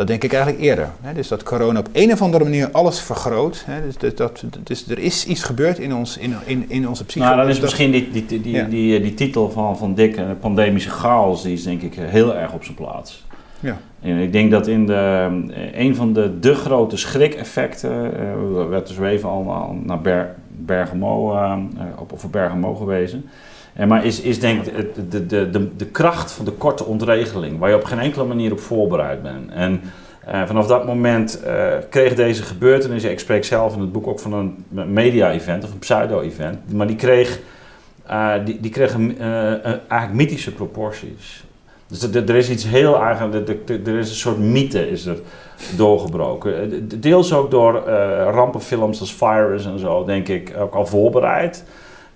Dat denk ik eigenlijk eerder. Hè? Dus dat corona op een of andere manier alles vergroot. Hè? Dus, dat, dat, dus er is iets gebeurd in, ons, in, in, in onze psyche. Nou, dan is Dus misschien die, die, die, die, Ja. die, die titel van, van Dick, eh, pandemische chaos, die is denk ik eh, heel erg op zijn plaats. Ja. En ik denk dat in de, eh, een van de, de grote schrik-effecten, eh, er werd dus even al al naar Ber, Bergamo, eh, eh, op, over Bergamo gewezen. Eh, maar is, is denk ik de, de, de, de kracht van de korte ontregeling, waar je op geen enkele manier op voorbereid bent. En eh, vanaf dat moment eh, kreeg deze gebeurtenis, ik spreek zelf in het boek ook van een media-event of een pseudo-event, maar die kreeg, eh, die, die kreeg een, eigenlijk mythische proporties. Dus er- is iets heel eigenlijk, er- is een soort mythe is er doorgebroken. De- Deels ook door rampenfilms als Virus en zo, denk ik, ook al voorbereid.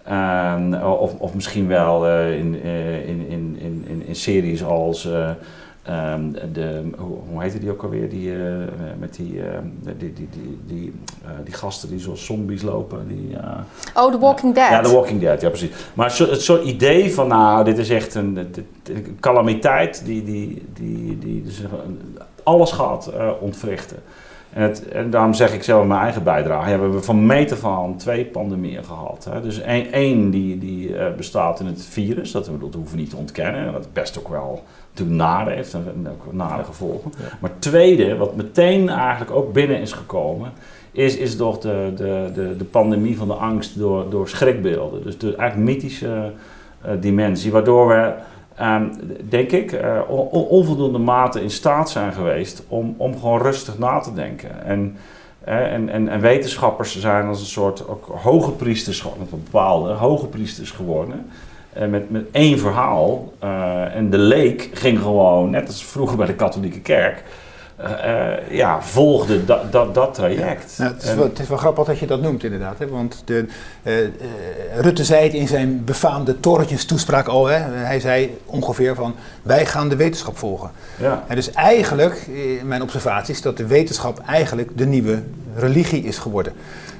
En, of, of misschien wel eh, in, in, in, in, in, series als. eh, ehm, de, hoe, hoe heette die ook alweer? Die, met die, eh, die, die, die, die, eh, die gasten die zoals zombies lopen. Die, Oh, The Walking Dead. ja, The Walking Dead, ja precies. Maar zo- het soort idee van, nou, dit is echt een, dit- een calamiteit die, die, die, die dus alles gaat ontwrichten. En, het, en daarom zeg ik zelf in mijn eigen bijdrage, ja, we hebben van meet af aan twee pandemieën gehad. Hè. Dus één, één die, die eh, bestaat in het virus, dat, dat hoeven we niet te ontkennen. Dat best ook wel natuurlijk nare heeft en en ook nare gevolgen. Ja. Maar tweede, wat meteen eigenlijk ook binnen is gekomen, is, is toch de, de, de, de pandemie van de angst door, door schrikbeelden. Dus de eigenlijk mythische eh, dimensie, waardoor we, ehm, denk ik, eh, on- on- onvoldoende mate in staat zijn geweest om, om gewoon rustig na te denken. En, en, en, en wetenschappers zijn als een soort ook hoge priesters, bepaalde hoge priesters geworden. eh, met, met één verhaal. eh, en de leek ging gewoon, net als vroeger bij de katholieke kerk, eh, eh, ja, volgde dat, dat, dat traject. Nou, het, is wel, het is wel grappig dat je dat noemt, inderdaad. Hè? Want de, eh, Rutte zei het in zijn befaamde torentjes toespraak al. Hè? Hij zei ongeveer van, wij gaan de wetenschap volgen. ja. En dus eigenlijk, mijn observatie is dat de wetenschap eigenlijk de nieuwe religie is geworden.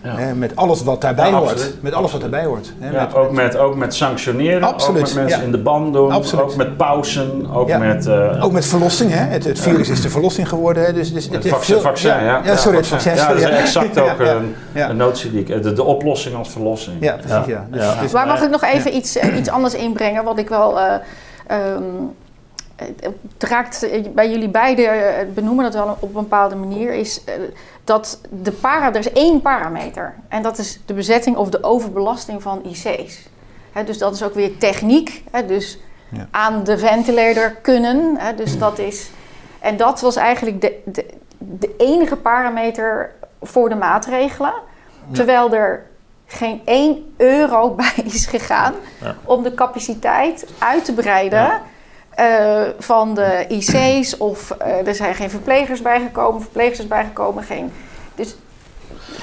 Ja. Hè, met alles wat daarbij Ja, hoort. absoluut. Met alles wat daarbij hoort. Hè, Ja, ook, met, ook met sanctioneren, Absoluut, ook met mensen ja. in de band doen, Absoluut. ook met pauzen, ook Ja. met... eh, Ook met verlossing, hè? Het, het virus is de verlossing geworden. Hè? Dus, dus het heeft vaccin, veel- vaccin, ja. Ja, sorry, het vaccin. Ja, dat is exact Ja, ook ja, een, ja. een notie die ik... De, de oplossing als verlossing. Ja, precies, ja. Ja. Dus, het Maar mag ik nog even iets, eh, iets anders inbrengen, wat ik wel. eh, ehm, het raakt bij jullie beiden, eh, benoemen dat wel op een bepaalde manier, is eh, dat de para, er is één parameter. En dat is de bezetting of de overbelasting van IC's. Dus dat is ook weer techniek. Dus Ja. aan de ventilator kunnen. Dus dat is. En dat was eigenlijk de, de, de enige parameter voor de maatregelen. Terwijl er geen 1 euro bij is gegaan Ja. om de capaciteit uit te breiden. Ja. eh, van de IC's of eh, er zijn geen verplegers bijgekomen, verpleegsters bijgekomen, geen. Dus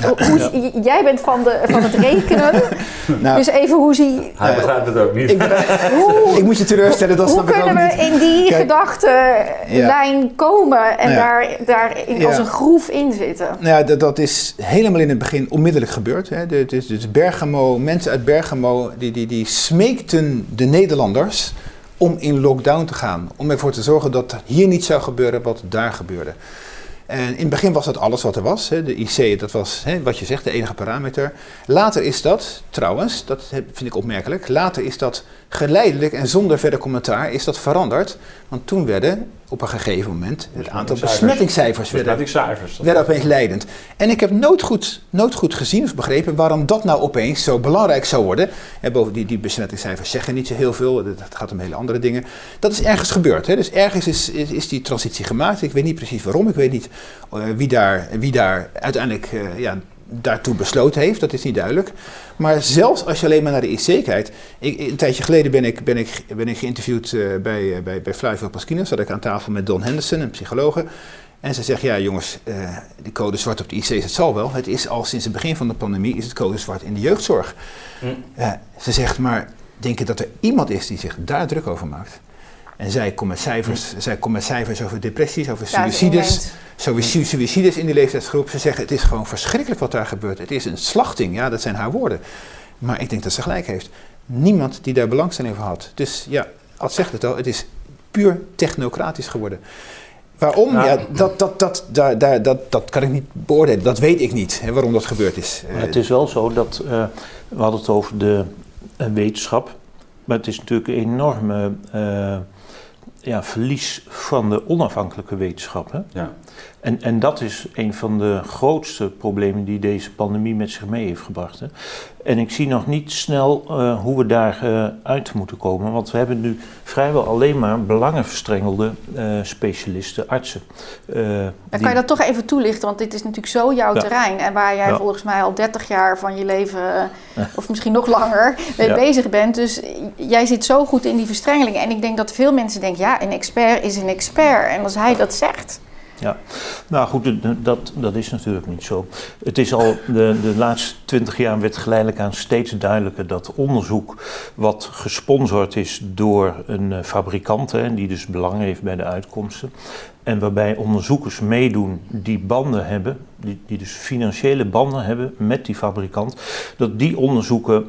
hoe- jij bent van, de, van het rekenen, nou, dus even hoe zie Hij begrijpt het ook niet. ik, hoe, ik moet je teleurstellen, dat hoe snap ik ook kunnen we in die gedachtenlijn komen en Ja. daar, daar in, als Ja. een groef in zitten? Nou ja, dat, dat is helemaal in het begin onmiddellijk gebeurd. Hè. Dus, dus Bergamo, mensen uit Bergamo, die, die, die smeekten de Nederlanders om in lockdown te gaan. Om ervoor te zorgen dat hier niet zou gebeuren wat daar gebeurde. En in het begin was dat alles wat er was. Hè. De IC, dat was hè, wat je zegt, de enige parameter. Later is dat, trouwens, dat vind ik opmerkelijk, later is dat geleidelijk en zonder verder commentaar is dat veranderd. Want toen werden op een gegeven moment het aantal besmettingscijfers Besmettingscijfers. werden was- opeens leidend. En ik heb nooit goed, nooit goed gezien of begrepen waarom dat nou opeens zo belangrijk zou worden. En boven die, die besmettingscijfers zeggen niet zo heel veel, het het gaat om hele andere dingen. Dat is ergens gebeurd. Hè? Dus ergens is, is, is die transitie gemaakt. Ik weet niet precies waarom, ik weet niet eh, wie, daar, wie daar uiteindelijk eh, ja, daartoe besloten heeft, dat is niet duidelijk. Maar zelfs als je alleen maar naar de IC kijkt. Ik, een tijdje geleden ben ik, ben ik, ben ik geïnterviewd eh, bij, eh, bij, bij Flavio Pasquinas. Zat ik aan tafel met Don Henderson, een psychologe. En ze zegt, ja jongens, eh die code zwart op de IC's, het zal wel. Het is al sinds het begin van de pandemie, is het code zwart in de jeugdzorg. Hm. Ze zegt, maar denk je dat er iemand is die zich daar druk over maakt? En zij komt met cijfers, zij komt met cijfers over depressies, over suicides. suicides in die leeftijdsgroep. Ze zeggen het is gewoon verschrikkelijk wat daar gebeurt. Het is een slachting, ja, dat zijn haar woorden. Maar ik denk dat ze gelijk heeft. Niemand die daar belangstelling voor had. Dus ja, Ad zegt het al, het is puur technocratisch geworden. Waarom? Nou, ja, dat, dat, dat, daar, daar, dat, dat kan ik niet beoordelen. Dat weet ik niet, hè, waarom dat gebeurd is. Maar het is wel zo dat, eh, we hadden het over de eh, wetenschap, maar het is natuurlijk een enorme eh, ja, verlies van de onafhankelijke wetenschap. Hè? Ja. En, en dat is een van de grootste problemen die deze pandemie met zich mee heeft gebracht. Hè? En ik zie nog niet snel eh, hoe we daar eh, uit moeten komen, want we hebben nu vrijwel alleen maar belangenverstrengelde eh, specialisten, artsen. Dan die- kan je dat toch even toelichten, want dit is natuurlijk zo jouw Ja. terrein. En waar jij Ja. volgens mij al 30 jaar van je leven, of misschien nog langer, mee Ja. bezig bent. Dus jij zit zo goed in die verstrengeling. En ik denk dat veel mensen denken, ja, een expert is een expert. En als hij dat zegt, Nou goed, dat, dat is natuurlijk niet zo. Het is al de, de laatste twintig jaar werd geleidelijk aan steeds duidelijker dat onderzoek wat gesponsord is door een eh, fabrikant, hè, die dus belang heeft bij de uitkomsten, en waarbij onderzoekers meedoen die banden hebben, die, die dus financiële banden hebben met die fabrikant, dat die onderzoeken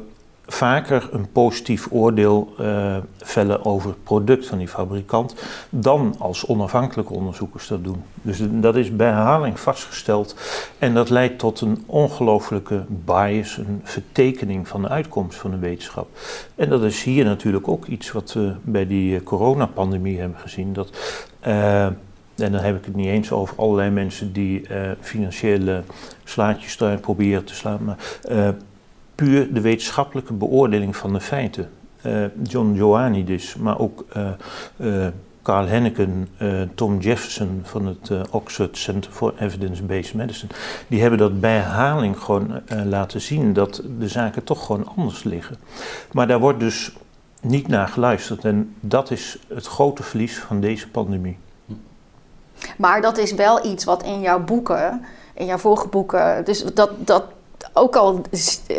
vaker een positief oordeel eh, vellen over het product van die fabrikant dan als onafhankelijke onderzoekers dat doen. Dus dat is bij herhaling vastgesteld en dat leidt tot een ongelooflijke bias, een vertekening van de uitkomst van de wetenschap. En dat is hier natuurlijk ook iets wat we bij die eh, coronapandemie hebben gezien. Dat, eh, en dan heb ik het niet eens over allerlei mensen die financiële slaatjes daar proberen te slaan, maar puur de wetenschappelijke beoordeling van de feiten. Eh, John Ioannidis, maar ook eh, Carl Henneken, Tom Jefferson van het Oxford Center for Evidence-Based Medicine, die hebben dat bij herhaling gewoon laten zien dat de zaken toch gewoon anders liggen. Maar daar wordt dus niet naar geluisterd en dat is het grote verlies van deze pandemie. Maar dat is wel iets wat in jouw boeken, in jouw vorige boeken, dus dat dat ook al eh,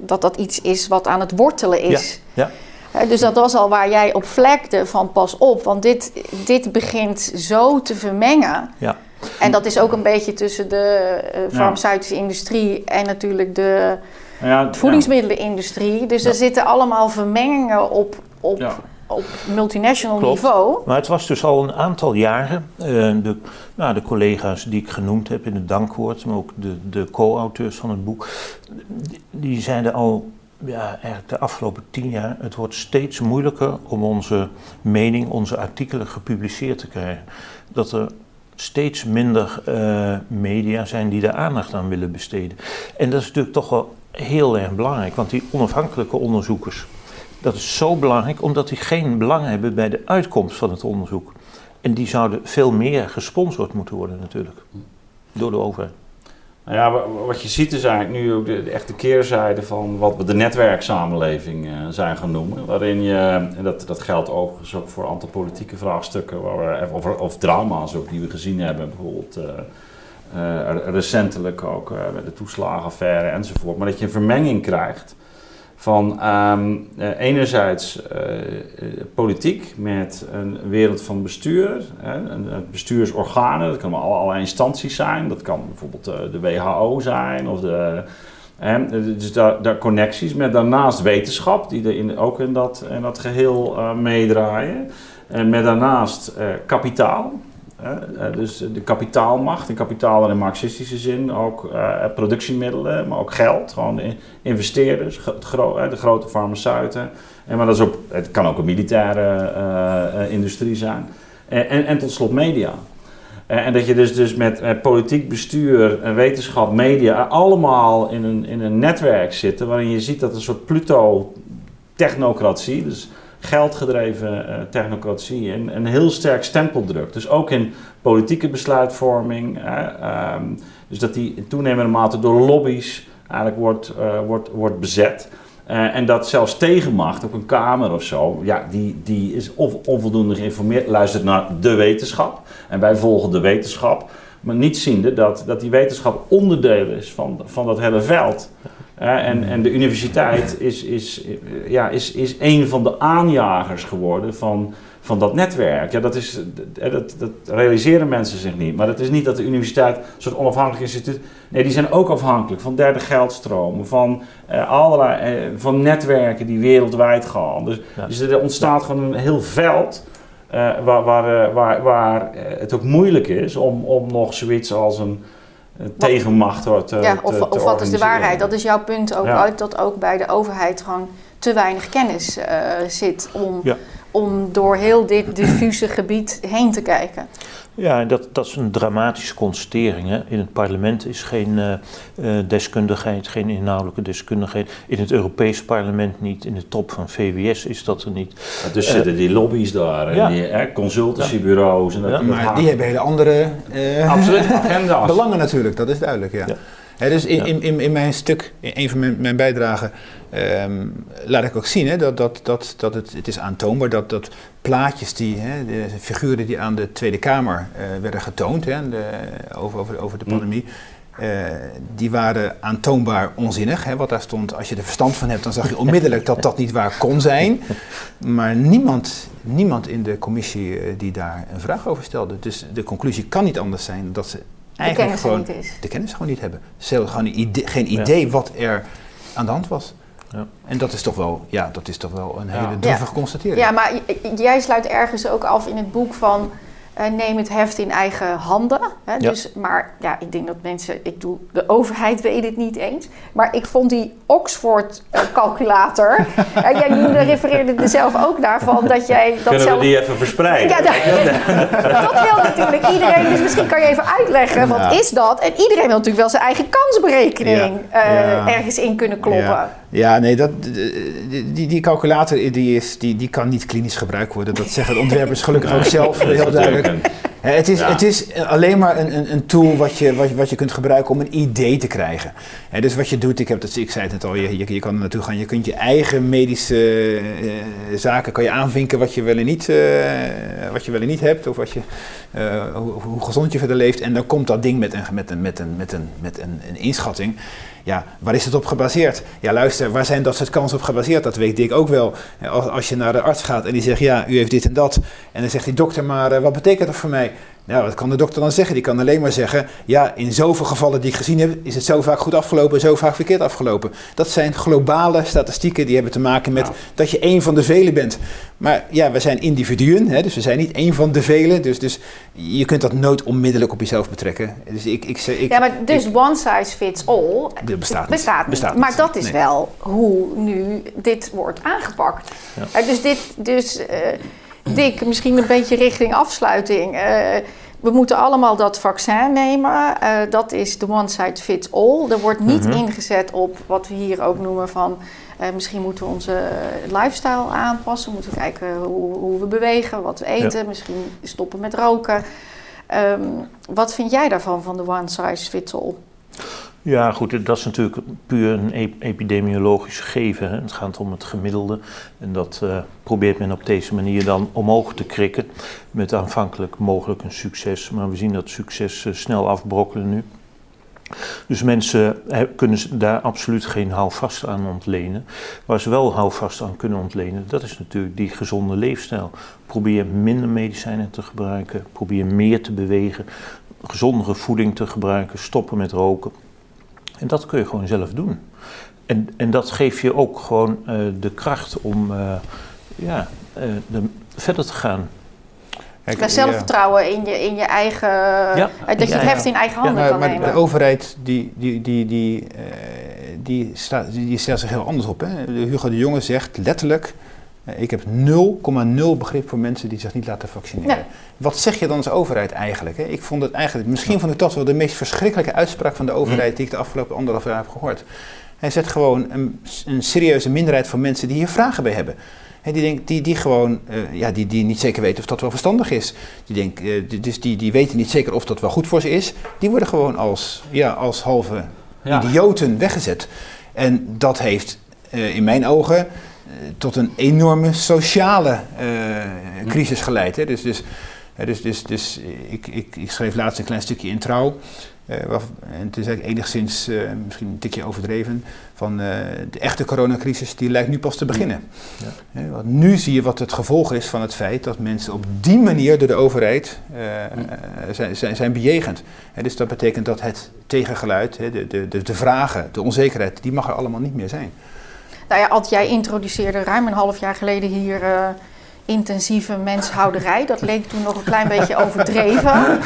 dat dat iets is wat aan het wortelen is. ja. Hè, dus dat was al waar jij op vlekte van pas op, want dit, dit begint zo te vermengen. Ja. En dat is ook een beetje tussen de eh, farmaceutische industrie en natuurlijk de ja, voedingsmiddelenindustrie. Dus er zitten allemaal vermengingen op, op, Ja. Op multinational Klopt. niveau. Maar het was dus al een aantal jaren. eh, de, nou, de collega's die ik genoemd heb in het dankwoord, maar ook de, de co-auteurs van het boek, die, die zeiden al, ja, eigenlijk de afgelopen tien jaar, het wordt steeds moeilijker om onze mening, onze artikelen gepubliceerd te krijgen. Dat er steeds minder eh, media zijn die daar aandacht aan willen besteden. En dat is natuurlijk toch wel heel erg belangrijk, want die onafhankelijke onderzoekers, dat is zo belangrijk omdat die geen belang hebben bij de uitkomst van het onderzoek. En die zouden veel meer gesponsord moeten worden natuurlijk. Door de overheid. Nou ja, wa- wat je ziet is eigenlijk nu ook de, echte keerzijde van wat we de netwerksamenleving eh, zijn gaan noemen. Waarin je, en dat, dat geldt overigens ook voor aantal politieke vraagstukken, waar we, of, of drama's ook die we gezien hebben, bijvoorbeeld eh, eh, recentelijk ook eh, met de toeslagenaffaire enzovoort. Maar dat je een vermenging krijgt van ehm, eh, enerzijds eh, eh, politiek met een wereld van bestuur, hè, bestuursorganen, dat kan alle, allerlei instanties zijn, dat kan bijvoorbeeld de WHO zijn of de. dus daar, daar connecties met daarnaast wetenschap, die er in, ook in dat, in dat geheel eh, meedraaien. En met daarnaast kapitaal. Hè? dus de kapitaalmacht, en kapitaal in marxistische zin, ook productiemiddelen, maar ook geld, gewoon de investeerders, de grote farmaceuten. En, maar dat is ook, het kan ook een militaire industrie zijn. En, en, tot slot media. Eh, en dat je dus, dus met, politiek bestuur, en wetenschap, media, allemaal in een, in een netwerk zitten waarin je ziet dat een soort Pluto-technocratie, dus geldgedreven uh, technocratie, een, een heel sterk stempel drukt. Dus ook in politieke besluitvorming, uh, dus dat die in toenemende mate door lobby's eigenlijk wordt, uh, wordt, wordt bezet. Uh, en dat zelfs tegenmacht, ook een kamer of zo, ja, die, die is of onvoldoende geïnformeerd, luistert naar de wetenschap. En wij volgen de wetenschap. Maar niet ziende dat, dat die wetenschap onderdeel is van, van dat hele veld. En, en de universiteit is, is, ja, is, is een van de aanjagers geworden van, van dat netwerk. Ja, dat, is, dat, dat realiseren mensen zich niet. Maar het is niet dat de universiteit een soort onafhankelijk instituut... Nee, die zijn ook afhankelijk van derde geldstromen, van uh, allerlei uh, van netwerken die wereldwijd gaan. Dus, dus er ontstaat gewoon een heel veld uh, waar, waar, waar, waar het ook moeilijk is om, om nog zoiets als een tegenmacht te, ja, of, of wat is de waarheid? Dat is jouw punt ook uit dat ook bij de overheid gewoon te weinig kennis zit om... Ja om door heel dit diffuse gebied heen te kijken. Ja, dat, dat is een dramatische constatering. Hè. In het parlement is geen uh, deskundigheid, geen inhoudelijke deskundigheid. In het Europese parlement niet, in de top van VWS is dat er niet. Ja, dus zitten die lobby's daar, en die hè, consultancybureaus. En dat maar die hebben hele andere Absoluut, agenda's. belangen natuurlijk, dat is duidelijk. Ja. Dus in, in, in, mijn stuk, in een van mijn, mijn bijdragen, Um, laat ik ook zien hè, dat, dat, dat, dat het, het is aantoonbaar dat, dat plaatjes, die, hè, de figuren die aan de Tweede Kamer uh, werden getoond hè, de, over, over, over de mm. pandemie, uh, die waren aantoonbaar onzinnig. Hè, wat daar stond, als je er verstand van hebt, dan zag je onmiddellijk dat dat niet waar kon zijn. Maar niemand, niemand in de commissie uh, die daar een vraag over stelde. Dus de conclusie kan niet anders zijn dat ze eigenlijk de gewoon de kennis gewoon niet hebben. Ze hebben gewoon idee, geen idee ja. wat er aan de hand was. Ja. En dat is toch wel, ja, dat is toch wel een hele droevige constatering. Ja, maar jij sluit ergens ook af in het boek van uh, neem het heft in eigen handen. Hè? Ja. Dus, maar ja, ik denk dat mensen, ik doe, de overheid weet het niet eens. Maar ik vond die Oxford-calculator, uh, jij noemde, refereerde er zelf ook naar van dat jij dat Kunnen zelf... we die even verspreiden? Ja, dat, dat wil natuurlijk iedereen. Dus misschien kan je even uitleggen, wat is dat? En iedereen wil natuurlijk wel zijn eigen kansberekening uh, ergens in kunnen kloppen. Ja, nee, dat, die, die calculator die is, die, die kan niet klinisch gebruikt worden. Dat zeggen de ontwerpers gelukkig ook zelf heel duidelijk. Het is, het is alleen maar een, een, een tool wat je, wat, wat je kunt gebruiken om een idee te krijgen. dus wat je doet, ik, heb dat, ik zei het net al, je, je, je kan er naartoe gaan. Je kunt je eigen medische uh, zaken kan je aanvinken wat je wel en niet, uh, wat je wel en niet hebt. Of wat je, uh, hoe, hoe, gezond je verder leeft. En dan komt dat ding met een, met een, met een, met een, met een, een inschatting. Ja, waar is het op gebaseerd? Ja, luister, waar zijn dat soort kansen op gebaseerd? Dat weet ik ook wel. Als, als je naar de arts gaat en die zegt, ja, u heeft dit en dat. En dan zegt die dokter, maar uh, wat betekent dat voor mij? Nou, wat kan de dokter dan zeggen? Die kan alleen maar zeggen: ja, in zoveel gevallen die ik gezien heb, is het zo vaak goed afgelopen, zo vaak verkeerd afgelopen. Dat zijn globale statistieken die hebben te maken met dat je één van de velen bent. Maar ja, we zijn individuen, hè, dus we zijn niet één van de velen. Dus, dus je kunt dat nooit onmiddellijk op jezelf betrekken. Dus ik, ik, ik, ja, maar dus ik, one size fits all bestaat, bestaat niet. Bestaat maar dat is nee. wel hoe nu dit wordt aangepakt. Ja. dus dit, dus. Uh, Dick, misschien een beetje richting afsluiting. Uh, we moeten allemaal dat vaccin nemen. Uh, dat is de one size fits all. Er wordt niet mm -hmm. ingezet op wat we hier ook noemen van... Uh, misschien moeten we onze lifestyle aanpassen. Moeten we kijken hoe, hoe we bewegen, wat we eten. Ja. Misschien stoppen met roken. Um, wat vind jij daarvan, van de one size fits all? Ja, goed, dat is natuurlijk puur een epidemiologisch gegeven. Het gaat om het gemiddelde. En dat uh, probeert men op deze manier dan omhoog te krikken. Met aanvankelijk mogelijk een succes. Maar we zien dat succes uh, snel afbrokkelen nu. Dus mensen kunnen daar absoluut geen houvast aan ontlenen. Waar ze wel houvast aan kunnen ontlenen, dat is natuurlijk die gezonde leefstijl. Probeer minder medicijnen te gebruiken, probeer meer te bewegen, gezondere voeding te gebruiken, stoppen met roken. En dat kun je gewoon zelf doen. En, en dat geeft je ook gewoon uh, de kracht om uh, ja, uh, de, verder te gaan. Kijk, Ja, zelfvertrouwen in je, in je eigen... eh, dat je Ja, het ja. heft in eigen handen maar, kan maar nemen. de overheid die, die, die, die, eh, die, staat, die, stelt zich heel anders op. Hè? De Hugo de Jonge zegt letterlijk... eh, ik heb 0,0 begrip voor mensen die zich niet laten vaccineren. Wat zeg je dan als overheid eigenlijk? Hè? Ik vond het eigenlijk, misschien vond ik dat wel de meest verschrikkelijke uitspraak van de overheid die ik de afgelopen anderhalf jaar heb gehoord. Hij zet gewoon een, een serieuze minderheid van mensen die hier vragen bij hebben. Hè, die, denk, die, die gewoon, eh, ja, die, die niet zeker weten of dat wel verstandig is. Die, denk, eh, die- dus die, die weten niet zeker of dat wel goed voor ze is. Die worden gewoon als, ja, als halve Ja. idioten weggezet. En dat heeft eh, in mijn ogen tot een enorme sociale eh, crisis geleid. Hè. Dus, dus, dus, dus, dus ik, ik, ik schreef laatst een klein stukje in trouw. eh, en het is eigenlijk enigszins, eh, misschien een tikje overdreven, van de echte coronacrisis die lijkt nu pas te beginnen. Ja. Want nu zie je wat het gevolg is van het feit dat mensen op die manier door de overheid eh, zijn, zijn, zijn bejegend. Dus dat betekent dat het tegengeluid, de, de, de, de vragen, de onzekerheid, die mag er allemaal niet meer zijn. Nou ja, Ad, jij introduceerde ruim een half jaar geleden hier eh, intensieve menshouderij. Dat leek toen nog een klein beetje overdreven.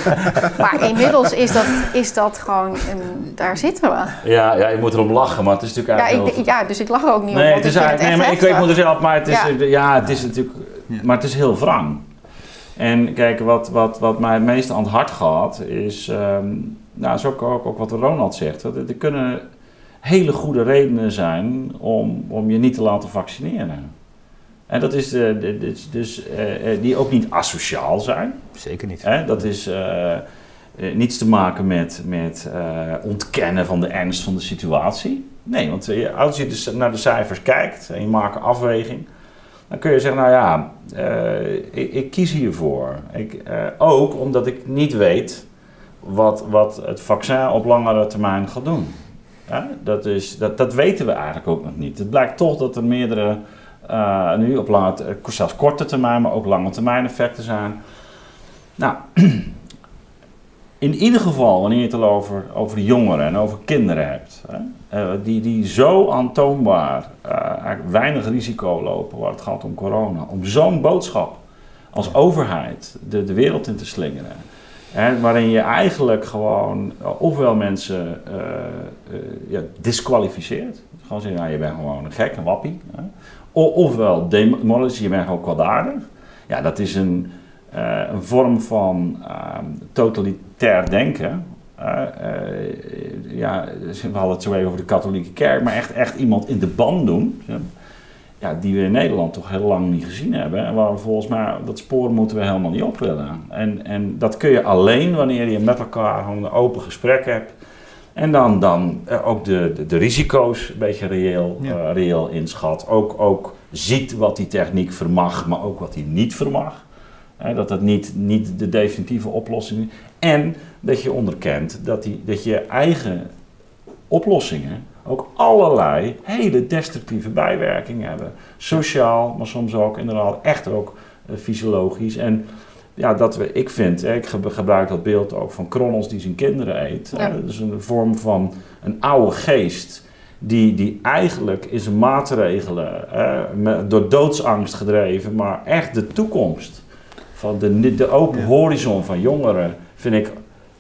Maar inmiddels is dat, is dat gewoon, een, daar zitten we. Ja, ja, je moet erom lachen, maar het is natuurlijk Ja, eigenlijk ik, heel... ja dus ik lach er ook niet Nee, op, het is ik eigenlijk, nee, maar ik weet moet er zelf, maar het is, Ja. ja. het is natuurlijk, Ja. maar het is heel wrang. En kijk, wat, wat, wat mij het meest aan het hart gaat, is, ehm nou, is ook, ook, ook wat Ronald zegt. Dat er kunnen hele goede redenen zijn om, om je niet te laten vaccineren. En dat is de- dus, dus eh, eh, die ook niet asociaal zijn. Zeker niet. Hè? Dat is eh, eh, niets te maken met, met eh, ontkennen van de ernst van de situatie. Nee, want eh, als je dus naar de cijfers kijkt en je maakt een afweging, dan kun je zeggen, nou ja, eh, ik, ik kies hiervoor. Ik, eh, ook omdat ik niet weet wat, wat het vaccin op langere termijn gaat doen. Dat, is, dat, dat weten we eigenlijk ook nog niet. Het blijkt toch dat er meerdere, eh, nu op lange, t- zelfs korte termijn, maar ook lange termijn effecten zijn. Nou, in ieder geval wanneer je het al over, over jongeren en over kinderen hebt, hè, eh, die, die zo aantoonbaar eh, weinig risico lopen waar het gaat om corona, om zo'n boodschap als overheid de, de wereld in te slingeren. Waarin je eigenlijk gewoon eh, ofwel mensen eh, eh, ja, disqualificeert. Gewoon zeggen, nou, je bent gewoon een gek, een wappie. Hè. Ofwel demoraliseert, je bent gewoon kwaadaardig. Ja, dat is een, een vorm van ehm, totalitair denken. Ja, we hadden het zo even over de katholieke kerk, maar echt, echt iemand in de ban doen. Ja, die we in Nederland toch heel lang niet gezien hebben. En waar we volgens mij, dat spoor moeten we helemaal niet op willen. En, en dat kun je alleen wanneer je met elkaar gewoon een open gesprek hebt. En dan, dan eh, ook de, de, de risico's een beetje reëel, Ja. eh, reëel inschat. Ook, ook ziet wat die techniek vermag, maar ook wat die niet vermag. Dat het niet, niet de definitieve oplossing is. En dat je onderkent dat, die, dat je eigen oplossingen ook allerlei hele destructieve bijwerkingen hebben. Sociaal, maar soms ook inderdaad echt ook eh, fysiologisch. En ja, dat we, ik vind, hè, ik ge- gebruik dat beeld ook van Kronos die zijn kinderen eet. Ja. hè. Dat is een vorm van een oude geest die, die eigenlijk in zijn maatregelen, hè, met- door doodsangst gedreven, maar echt de toekomst van de, de open Ja. horizon van jongeren, vind ik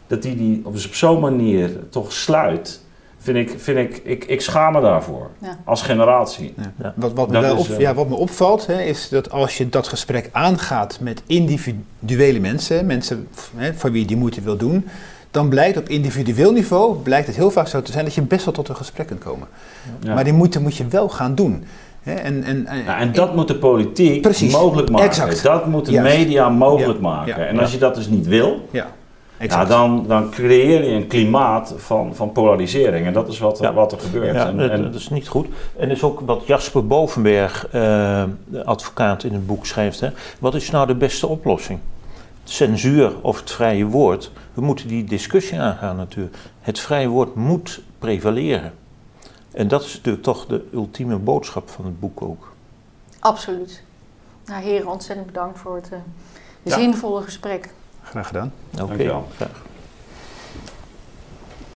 dat die die op zo'n manier toch sluit. Vind ik, vind ik, ik, ik schaam me daarvoor. Ja. Als generatie. Ja. Ja. Wat, wat, me wel is, op- eh, ja, wat me opvalt, hè, is dat als je dat gesprek aangaat met individuele mensen, mensen hè, voor wie je die moeite wil doen, dan blijkt op individueel niveau blijkt het heel vaak zo te zijn dat je best wel tot een gesprek kunt komen. Ja. Maar die moeite moet je wel gaan doen. Hè, en, en, en, Nou, en dat moet de politiek Precies. mogelijk maken. Exact. Dat moet de Juist. media mogelijk Ja. maken. Ja. En als je dat dus niet wil, ja, ja, exact. dan, dan creëer je een klimaat van, van polarisering. En dat is wat, er- Ja. wat er gebeurt. Ja, en, dat, en- dat is niet goed. En dat is ook wat Jasper Bovenberg, eh, advocaat in het boek, schrijft. Hè. Wat is nou de beste oplossing? Censuur of het vrije woord? We moeten die discussie aangaan natuurlijk. Het vrije woord moet prevaleren. En dat is natuurlijk toch de ultieme boodschap van het boek ook. Absoluut. Nou, heren, ontzettend bedankt voor het Ja. zinvolle gesprek. Graag gedaan. Oké, Dankjewel. graag.